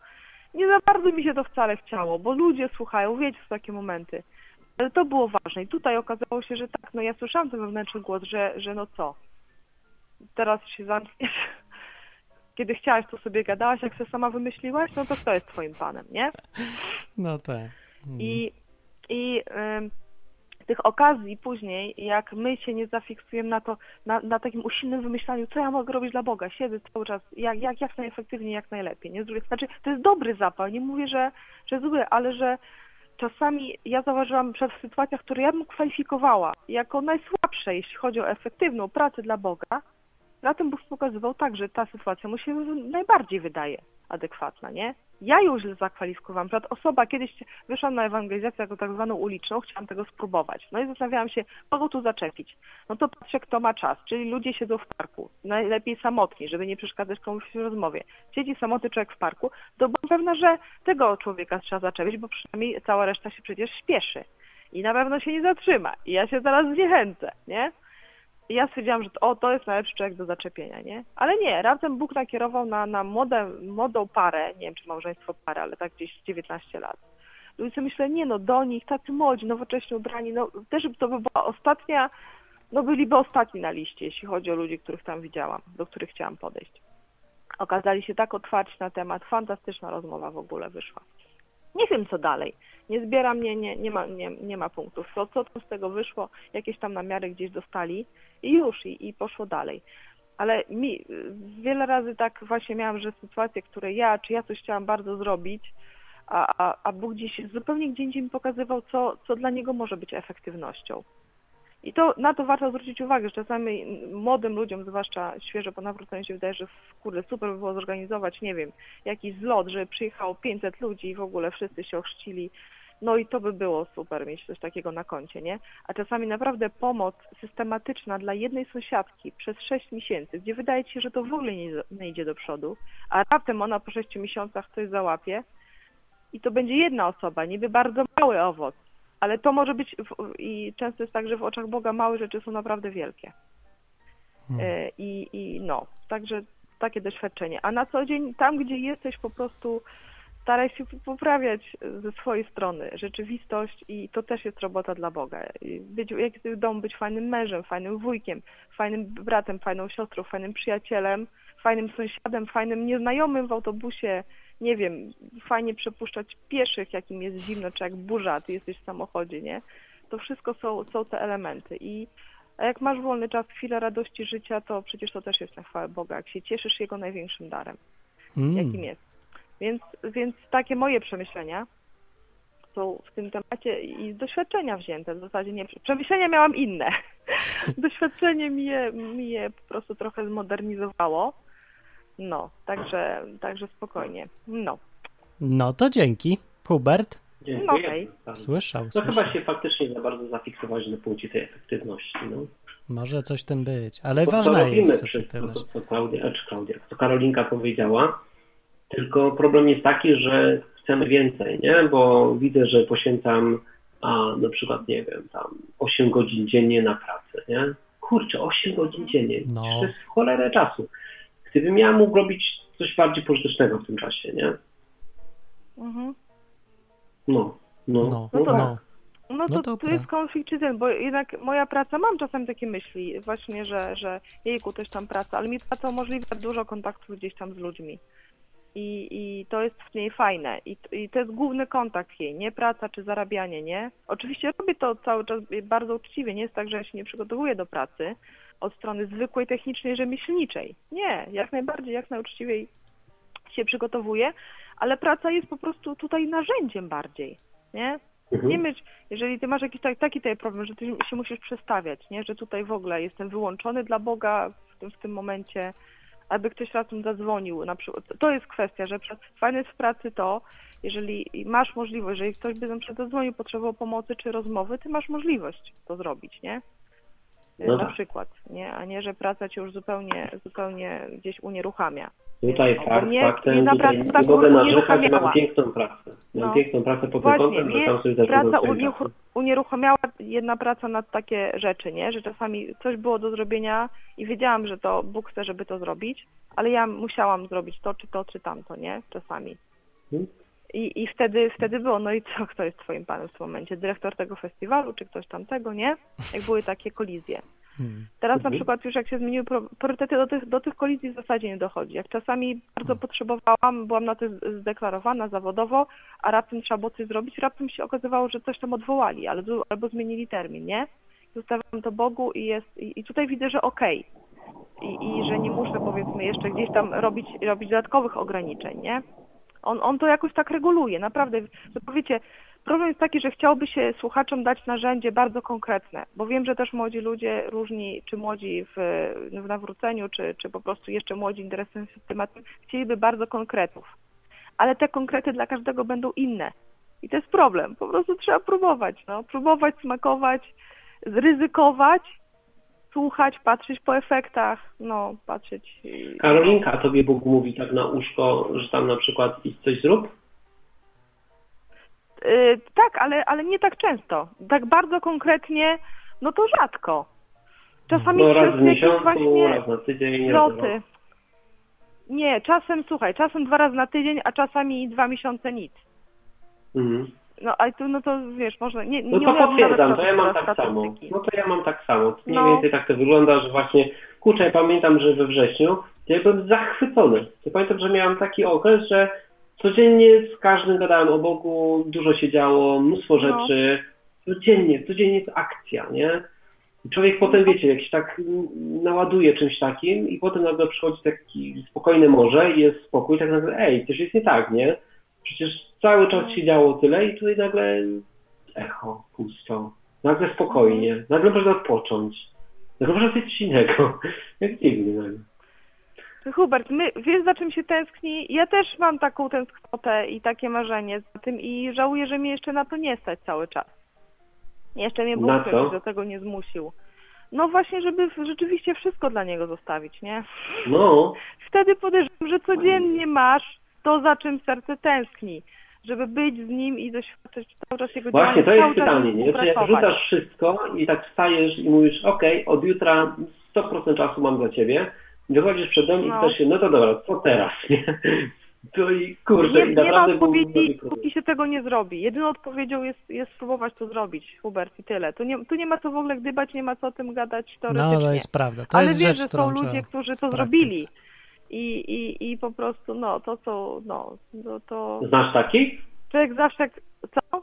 Speaker 5: Nie za bardzo mi się to wcale chciało, bo ludzie słuchają, wiecie, są takie momenty. Ale to było ważne i tutaj okazało się, że tak, no ja słyszałam ten wewnętrzny głos, że, że no co, teraz się zamkniesz. Kiedy chciałaś, to sobie gadałaś, jak się sama wymyśliłaś, no to kto jest twoim panem, nie?
Speaker 3: no tak. Mm.
Speaker 5: I, i ym, tych okazji później, jak my się nie zafiksujemy na to, na, na takim usilnym wymyślaniu, co ja mogę robić dla Boga, siedzę cały czas, jak, jak, jak najefektywniej, jak najlepiej. Nie? Znaczy, to jest dobry zapał, nie mówię, że, że zły, ale że czasami ja zauważyłam, że w sytuacjach, które ja bym kwalifikowała jako najsłabsze, jeśli chodzi o efektywną pracę dla Boga, Bóg pokazywał tak, że ta sytuacja mu się najbardziej wydaje adekwatna, nie? Ja ją źle zakwalifikowałam. Na przykład osoba kiedyś wyszła na ewangelizację jako tak zwaną uliczną, chciałam tego spróbować. No i zastanawiałam się, kogo tu zaczepić. No to patrzę, kto ma czas, czyli ludzie siedzą w parku, najlepiej samotni, żeby nie przeszkadzać komuś w rozmowie. Siedzi samotny człowiek w parku, to byłam pewna, że tego człowieka trzeba zaczepić, bo przynajmniej cała reszta się przecież śpieszy. I na pewno się nie zatrzyma. I ja się zaraz zniechęcę, nie? I ja stwierdziłam, że o, to jest najlepszy człowiek do zaczepienia, nie? Ale nie, razem Bóg nakierował na, na młodę, młodą parę, nie wiem czy małżeństwo parę, ale tak gdzieś 19 lat. I sobie myślę, nie no, do nich, tacy młodzi, nowocześnie ubrani, no też to by była ostatnia, no byliby ostatni na liście, jeśli chodzi o ludzi, których tam widziałam, do których chciałam podejść. Okazali się tak otwarci na temat, fantastyczna rozmowa w ogóle wyszła. Nie wiem co dalej. Nie zbieram, nie, nie, nie, ma, nie, nie ma punktów. Co, co tam z tego wyszło? Jakieś tam namiary gdzieś dostali i już, i, i poszło dalej. Ale mi wiele razy tak właśnie miałam, że sytuacje, które ja, czy ja coś chciałam bardzo zrobić, a, a, a Bóg gdzieś zupełnie gdzie indziej mi pokazywał, co, co dla niego może być efektywnością. I to na to warto zwrócić uwagę, że czasami młodym ludziom, zwłaszcza świeżo po nawróceniu się wydaje, że kurde, super by było zorganizować, nie wiem, jakiś zlot, żeby przyjechało 500 ludzi i w ogóle wszyscy się ochrzcili. No i to by było super mieć coś takiego na koncie, nie? A czasami naprawdę pomoc systematyczna dla jednej sąsiadki przez 6 miesięcy, gdzie wydaje ci się, że to w ogóle nie, nie idzie do przodu, a raptem ona po 6 miesiącach coś załapie i to będzie jedna osoba, niby bardzo mały owoc, ale to może być i często jest tak, że w oczach Boga małe rzeczy są naprawdę wielkie. Hmm. I, I no, także takie doświadczenie. A na co dzień, tam gdzie jesteś, po prostu staraj się poprawiać ze swojej strony rzeczywistość i to też jest robota dla Boga. Być, jak jesteś w domu, być fajnym mężem, fajnym wujkiem, fajnym bratem, fajną siostrą, fajnym przyjacielem, fajnym sąsiadem, fajnym nieznajomym w autobusie, nie wiem, fajnie przepuszczać pieszych, jakim jest zimno, czy jak burza, ty jesteś w samochodzie, nie? To wszystko są, są te elementy i a jak masz wolny czas, chwilę radości życia, to przecież to też jest na chwałę Boga, jak się cieszysz Jego największym darem, mm. jakim jest. Więc, więc takie moje przemyślenia są w tym temacie i doświadczenia wzięte. W zasadzie nie, przemyślenia miałam inne. Doświadczenie mi je, mi je po prostu trochę zmodernizowało. No, także, także spokojnie. No.
Speaker 3: No to dzięki. Hubert?
Speaker 6: Dziękuję.
Speaker 5: No, okay.
Speaker 3: Słyszał,
Speaker 6: No
Speaker 3: słyszał.
Speaker 6: chyba się faktycznie za bardzo zafiksować na punkcie tej efektywności. No.
Speaker 3: Może coś tym być, ale
Speaker 6: Bo to
Speaker 3: ważna
Speaker 6: robimy
Speaker 3: jest efektywność.
Speaker 6: to, co Klaudia, czy Klaudia, co Karolinka powiedziała, tylko problem jest taki, że chcemy więcej, nie? Bo widzę, że poświęcam a na przykład, nie wiem, tam 8 godzin dziennie na pracę, nie? Kurczę, 8 godzin dziennie,
Speaker 3: No.
Speaker 6: to jest w cholerę czasu. Gdybym ja mógł robić coś bardziej pożytecznego w tym czasie, nie?
Speaker 5: Mhm.
Speaker 6: No, no,
Speaker 3: No,
Speaker 5: No to-
Speaker 3: no.
Speaker 5: No to
Speaker 3: No
Speaker 5: tu
Speaker 3: dobra.
Speaker 5: jest konflikt czy ten, bo jednak moja praca, mam czasem takie myśli właśnie, że, że jejku, też tam praca, ale mi praca umożliwia dużo kontaktów gdzieś tam z ludźmi. I, i to jest w niej fajne. I, I to jest główny kontakt jej, nie praca czy zarabianie, nie? Oczywiście robię to cały czas bardzo uczciwie, nie jest tak, że ja się nie przygotowuję do pracy od strony zwykłej, technicznej, rzemieślniczej. Nie, jak najbardziej, jak najuczciwiej się przygotowuję, ale praca jest po prostu tutaj narzędziem bardziej, nie?
Speaker 6: Mhm.
Speaker 5: Nie myśl, jeżeli ty masz jakiś tak, taki tutaj problem, że ty się musisz przestawiać, nie? Że tutaj w ogóle jestem wyłączony dla Boga w tym, w tym momencie, aby ktoś razem zadzwonił na przykład. To jest kwestia, że fajne jest w pracy to, jeżeli masz możliwość, jeżeli ktoś by na przykład zadzwonił, potrzebował pomocy czy rozmowy, ty masz możliwość to zrobić, nie?
Speaker 6: No
Speaker 5: na przykład, nie? A nie, że praca cię już zupełnie, zupełnie gdzieś unieruchamia.
Speaker 6: Tutaj
Speaker 5: Bo
Speaker 6: fakt,
Speaker 5: mnie-
Speaker 6: faktem,
Speaker 5: mnie
Speaker 6: tutaj
Speaker 5: tak
Speaker 6: nie mogę narzekać, mam piękną pracę. Mam
Speaker 5: No.
Speaker 6: piękną pracę pod
Speaker 5: Właśnie,
Speaker 6: kątem, że tam sobie też
Speaker 5: praca unieruchamiała jedna praca nad takie rzeczy, nie? Że czasami coś było do zrobienia i wiedziałam, że to Bóg chce, żeby to zrobić, ale ja musiałam zrobić to, czy to, czy tamto, nie? Czasami.
Speaker 6: Mhm.
Speaker 5: I, I wtedy, wtedy było, no i co, kto jest twoim panem w tym momencie? Dyrektor tego festiwalu, czy ktoś tamtego, nie? Jak były takie kolizje.
Speaker 3: Hmm.
Speaker 5: Teraz na przykład już jak się zmieniły priorytety, do tych, do tych kolizji w zasadzie nie dochodzi. Jak czasami bardzo potrzebowałam, byłam na to zdeklarowana zawodowo, a raptem trzeba było coś zrobić, raptem się okazywało, że coś tam odwołali, ale, albo zmienili termin, nie? Zostawiam to Bogu i jest, i, i tutaj widzę, że okej. I, I że nie muszę powiedzmy jeszcze gdzieś tam robić, robić dodatkowych ograniczeń, nie? On, on to jakoś tak reguluje, naprawdę. To powiecie, problem jest taki, że chciałby się słuchaczom dać narzędzie bardzo konkretne, bo wiem, że też młodzi ludzie, różni, czy młodzi w, w nawróceniu, czy, czy po prostu jeszcze młodzi interesujący się tematem, chcieliby bardzo konkretów. Ale te konkrety dla każdego będą inne. I to jest problem. Po prostu trzeba próbować, no. Próbować, smakować, ryzykować, słuchać, patrzeć po efektach, no, patrzeć.
Speaker 6: Karolinka, a tobie Bóg mówi tak na uszko, że tam na przykład idź coś zrób?
Speaker 5: Y, tak, ale, ale nie tak często. Tak bardzo konkretnie, no to rzadko. Czasami
Speaker 4: No raz w miesiącu,
Speaker 5: właśnie
Speaker 4: raz na tydzień, rok.
Speaker 5: Nie, czasem, słuchaj, czasem dwa razy na tydzień, a czasami dwa miesiące nic.
Speaker 4: Mhm.
Speaker 5: No, ale to, no to wiesz, może nie,
Speaker 4: No
Speaker 5: nie
Speaker 4: to
Speaker 5: umiem
Speaker 4: potwierdzam, to ja mam tak samo. No to ja mam tak samo. Mniej
Speaker 5: No.
Speaker 4: więcej tak to wygląda, że właśnie, kurczę, ja pamiętam, że we wrześniu ja byłem zachwycony. Ja pamiętam, że miałem taki okres, że codziennie z każdym gadałem o Bogu, dużo się działo, mnóstwo
Speaker 5: No.
Speaker 4: rzeczy. Codziennie, codziennie jest akcja, nie? I człowiek potem, wiecie, jak się tak naładuje czymś takim i potem nagle przychodzi taki spokojne morze i jest spokój, tak nagle, ej, coś jest nie tak, nie? Przecież cały czas się działo tyle i tutaj nagle echo, pusto, nagle spokojnie, nagle można odpocząć, nagle można coś innego. Jak dziwnie nagle.
Speaker 5: Hubert, my, wiesz za czym się tęskni? Ja też mam taką tęsknotę i takie marzenie za tym i żałuję, że mnie jeszcze na to nie stać cały czas. Jeszcze mnie Bóg do tego nie zmusił. No właśnie, żeby rzeczywiście wszystko dla Niego zostawić, nie?
Speaker 4: No,
Speaker 5: Wtedy podejrzewam, że codziennie masz to, za czym serce tęskni. Żeby być z Nim i doświadczać cały czas Jego
Speaker 4: właśnie to jest pytanie, nie? Czy jak
Speaker 5: współpracować.
Speaker 4: rzucasz wszystko i tak wstajesz i mówisz, okej, od jutra 100% czasu mam dla Ciebie, wychodzisz przed dom i
Speaker 5: No.
Speaker 4: chcesz się, no to dobra, co teraz, nie? To i kurczę,
Speaker 5: Nie,
Speaker 4: i
Speaker 5: nie ma odpowiedzi, póki się tego nie zrobi. Jedyną odpowiedzią jest, jest spróbować to zrobić, Hubert, i tyle. Tu nie, tu nie ma co w ogóle gdybać, nie ma co o tym gadać teoretycznie.
Speaker 3: No, to jest prawda. To
Speaker 5: Ale
Speaker 3: jest
Speaker 5: wiesz,
Speaker 3: rzecz,
Speaker 5: że są ludzie, którzy to
Speaker 3: praktyce.
Speaker 5: zrobili. I, i, I po prostu, no, to co, no, no to...
Speaker 4: Znasz takich?
Speaker 5: Człowiek zawsze, co?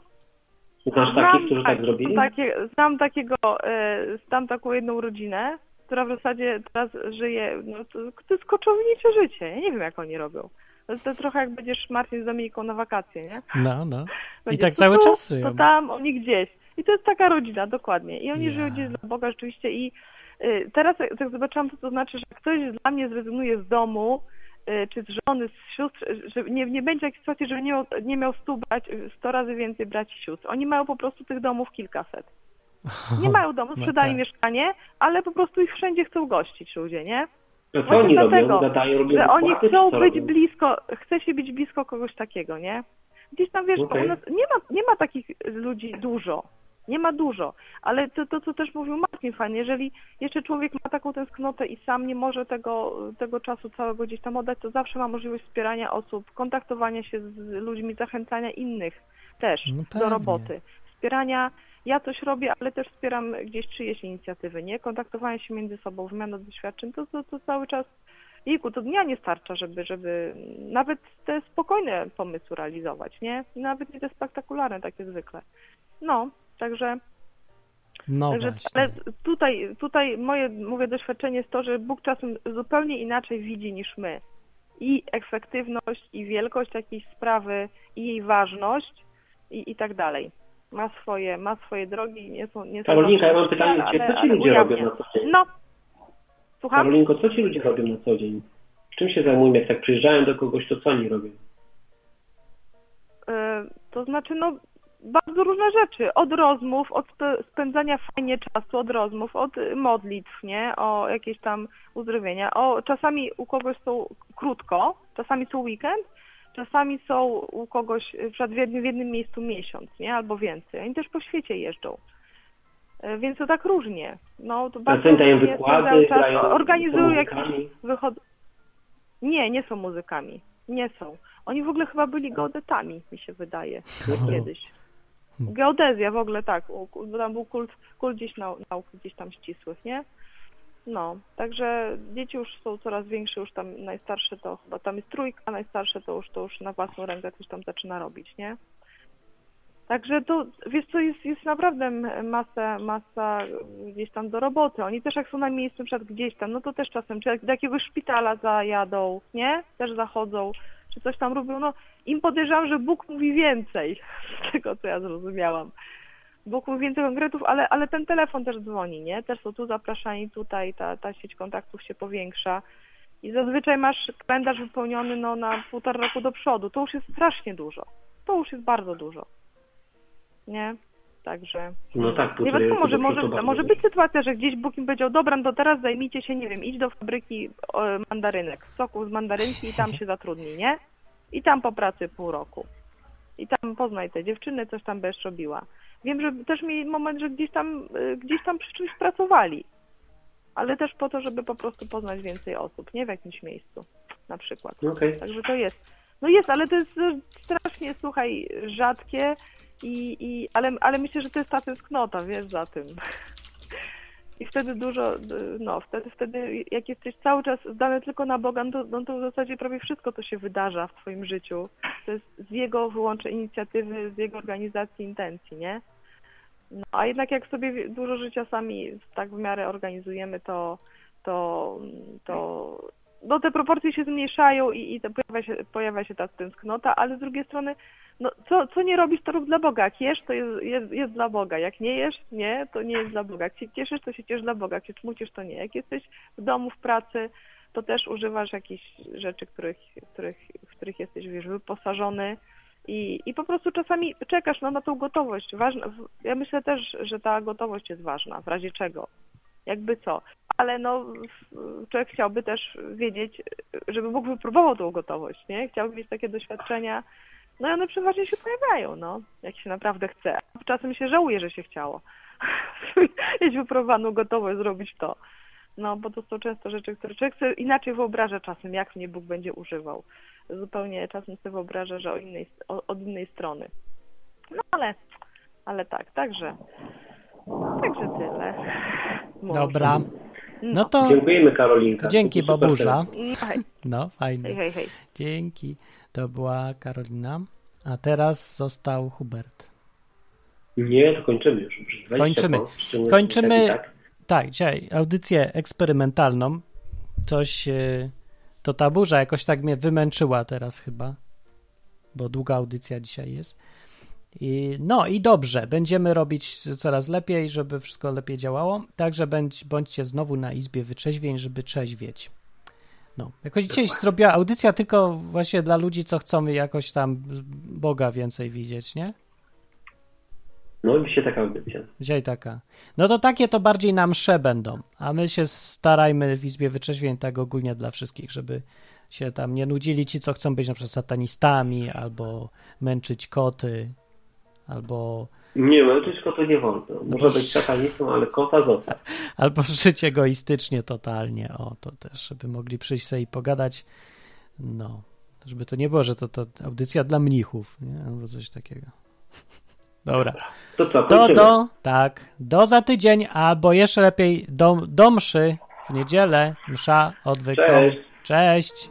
Speaker 4: Znasz takich, którzy tak
Speaker 5: znam
Speaker 4: zrobili?
Speaker 5: Takie, znam takiego, e, znam taką jedną rodzinę, która w zasadzie teraz żyje, no to, to jest koczownicze życie. Ja nie wiem, jak oni robią. To, to trochę jak będziesz Marcin z Dominiką na wakacje, nie?
Speaker 3: No, no. I
Speaker 5: Będzie
Speaker 3: tak
Speaker 5: to
Speaker 3: cały
Speaker 5: tu,
Speaker 3: czas
Speaker 5: To
Speaker 3: żyją.
Speaker 5: tam, oni gdzieś. I to jest taka rodzina, dokładnie. I oni
Speaker 3: Ja.
Speaker 5: żyją gdzieś dla Boga rzeczywiście i teraz jak tak zobaczyłam, co to znaczy, że ktoś dla mnie zrezygnuje z domu, y, czy z żony, z sióstr, y, że nie, nie będzie jakiejś sytuacji, żeby nie miał, nie miał stu brać, y, sto razy więcej braci i sióstr. Oni mają po prostu tych domów kilkaset. Nie mają domu,
Speaker 3: No
Speaker 5: sprzedali
Speaker 3: tak.
Speaker 5: mieszkanie, ale po prostu ich wszędzie chcą gościć ludzie, nie?
Speaker 4: To co oni robią?
Speaker 5: dlatego,
Speaker 4: Gadają, robią
Speaker 5: że oni chcą być
Speaker 4: robią?
Speaker 5: blisko, chce się być blisko kogoś takiego, nie? Gdzieś tam wiesz,
Speaker 4: Okej.
Speaker 5: u nas nie ma, nie ma takich ludzi dużo. Nie ma dużo, ale to, to co też mówił Martin fajnie, jeżeli jeszcze człowiek ma taką tęsknotę i sam nie może tego, tego czasu całego gdzieś tam oddać, to zawsze ma możliwość wspierania osób, kontaktowania się z ludźmi, zachęcania innych też
Speaker 3: No
Speaker 5: do roboty. Wspierania, ja coś robię, ale też wspieram gdzieś czyjeś inicjatywy, nie? Kontaktowanie się między sobą, wymiana doświadczeń, to, to, to cały czas Jejku, to dnia nie starcza, żeby, żeby nawet te spokojne pomysły realizować, nie? Nawet nie te spektakularne, takie zwykle. No, także,
Speaker 3: No
Speaker 5: także ale tutaj, tutaj moje, mówię, doświadczenie jest to, że Bóg czasem zupełnie inaczej widzi niż my. I efektywność, i wielkość jakiejś sprawy, i jej ważność, i, i tak dalej. Ma swoje, ma swoje drogi, nie są, nie są
Speaker 4: Karolinka, ja mam pytanie
Speaker 5: ale-.
Speaker 4: Co ci ludzie robią na co dzień?
Speaker 5: No, słucham?
Speaker 4: Karolinko, co ci ludzie robią na co dzień? Czym się zajmują? Jak tak przyjeżdżają do kogoś, to co oni robią?
Speaker 5: E, To znaczy, no, bardzo różne rzeczy. Od rozmów, od spędzania fajnie czasu, od rozmów, od y, modlitw, nie? O jakieś tam uzdrowienia. O, czasami u kogoś są krótko, czasami są weekend, czasami są u kogoś w jednym, w jednym miejscu miesiąc, nie? Albo więcej. Oni też po świecie jeżdżą. E, Więc to tak różnie. No, to bardzo
Speaker 4: dają
Speaker 5: różnie
Speaker 4: wykłady,
Speaker 5: Organizują jakieś
Speaker 4: muzykami.
Speaker 5: wychod... Nie, nie są muzykami. Nie są. Oni w ogóle chyba byli geodetami, mi się wydaje, kiedyś. Geodezja w ogóle tak, bo tam był kult, kult gdzieś nau, nauk gdzieś tam ścisłych, nie? No, także dzieci już są coraz większe, już tam najstarsze to chyba tam jest trójka, najstarsze to już to już na własną rękę coś tam zaczyna robić, nie? Także to, wiesz co, jest, jest naprawdę masa, masa gdzieś tam do roboty. Oni też jak są na miejscu, na przykład gdzieś tam, no to też czasem, czy jak do jakiegoś szpitala zajadą, nie? Też zachodzą, czy coś tam robią, no im podejrzewam, że Bóg mówi więcej z tego, co ja zrozumiałam. Bóg mówi więcej konkretów, ale, ale ten telefon też dzwoni, nie? Też są tu zapraszani, tutaj ta, ta sieć kontaktów się powiększa. I zazwyczaj masz kalendarz wypełniony no, na półtora roku do przodu. To już jest strasznie dużo. To już jest bardzo dużo. Nie? Także.
Speaker 4: No tak,
Speaker 5: Nie wiadomo, może, może, może być sytuacja, że gdzieś Bóg im powiedział, dobra, no to teraz zajmijcie się, nie wiem, idź do fabryki mandarynek, soku z mandarynki i tam się zatrudnij, nie? I tam po pracy pół roku. I tam poznaj te dziewczyny, coś tam będziesz robiła. Wiem, że też mieli moment, że gdzieś tam, y, gdzieś tam przy czymś pracowali. ale też po to, żeby po prostu poznać więcej osób, nie w jakimś miejscu na przykład.
Speaker 6: Okej.
Speaker 5: Także to jest. No jest, ale to jest e, strasznie, słuchaj, rzadkie i, i ale, ale myślę, że to jest ta tęsknota, wiesz, za tym. I wtedy dużo, no wtedy, wtedy jak jesteś cały czas zdany tylko na Boga, no to, no to w zasadzie prawie wszystko to się wydarza w twoim życiu. To jest z jego wyłącznie inicjatywy, z jego organizacji, intencji, nie? No, a jednak jak sobie dużo życia sami tak w miarę organizujemy, to, to, to no te proporcje się zmniejszają i, i pojawia, się, pojawia się ta tęsknota, ale z drugiej strony, no co, co nie robisz, to rób dla Boga. Jak jesz, to jest, jest, jest dla Boga. Jak nie jesz, nie, to nie jest dla Boga. Jak się cieszysz, to się ciesz dla Boga. Jak się smucisz, to nie. Jak jesteś w domu, w pracy, to też używasz jakichś rzeczy, których, których, w których jesteś, wiesz, wyposażony i, i po prostu czasami czekasz no, na tą gotowość. Ważna, ja myślę też, że ta gotowość jest ważna, w razie czego. Jakby co. Ale no, człowiek chciałby też wiedzieć, żeby mógł wypróbował tą gotowość, nie? Chciałby mieć takie doświadczenia, no i one przeważnie się pojawiają, no, jak się naprawdę chce. Czasem się żałuje, że się chciało. Mieć wypróbowaną gotowość, zrobić to. No, bo to są często rzeczy, które człowiek sobie inaczej wyobraża czasem, jak mnie Bóg będzie używał. Zupełnie czasem sobie wyobraża, że o innej, o, od innej strony. No ale, ale tak, także, także tyle. Może.
Speaker 3: Dobra. No to
Speaker 6: Dziękujemy Karolinka.
Speaker 3: dzięki
Speaker 6: telefon.
Speaker 5: No, hej,
Speaker 3: No,
Speaker 5: hej,
Speaker 3: fajnie.
Speaker 5: hej, hej.
Speaker 3: Dzięki. To była Karolina. A teraz został Hubert.
Speaker 6: Nie, to kończymy już. już 20
Speaker 3: Kończymy.
Speaker 6: po,
Speaker 3: Kończymy.
Speaker 6: tak.
Speaker 3: Tak, dzisiaj audycję eksperymentalną. Coś. e, To ta burza jakoś tak mnie wymęczyła teraz chyba. Bo długa audycja dzisiaj jest. I, no i dobrze, będziemy robić coraz lepiej, żeby wszystko lepiej działało. Także bądź, bądźcie znowu na Izbie Wyczeźwień, żeby trzeźwieć. No, jakoś dzisiaj zrobiła audycja tylko właśnie dla ludzi, co chcą jakoś tam Boga więcej widzieć, nie?
Speaker 6: No dzisiaj taka audycja.
Speaker 3: Dzisiaj taka. No to takie to bardziej na msze będą, a my się starajmy w Izbie Wyczeźwień tak ogólnie dla wszystkich, żeby się tam nie nudzili ci, co chcą być na przykład satanistami, albo męczyć koty, albo,
Speaker 6: Nie, no wszystko to nie wolno. Może być satanistą, ale kota zostaw.
Speaker 3: albo żyć egoistycznie totalnie. O, to też, żeby mogli przyjść sobie i pogadać. No, żeby to nie było, że to, to audycja dla mnichów, nie? Albo coś takiego. Dobra.
Speaker 6: To co, kończymy?
Speaker 3: do, tak, do za tydzień, albo jeszcze lepiej do, do mszy w niedzielę, msza odwyką.
Speaker 6: Cześć.
Speaker 3: Cześć.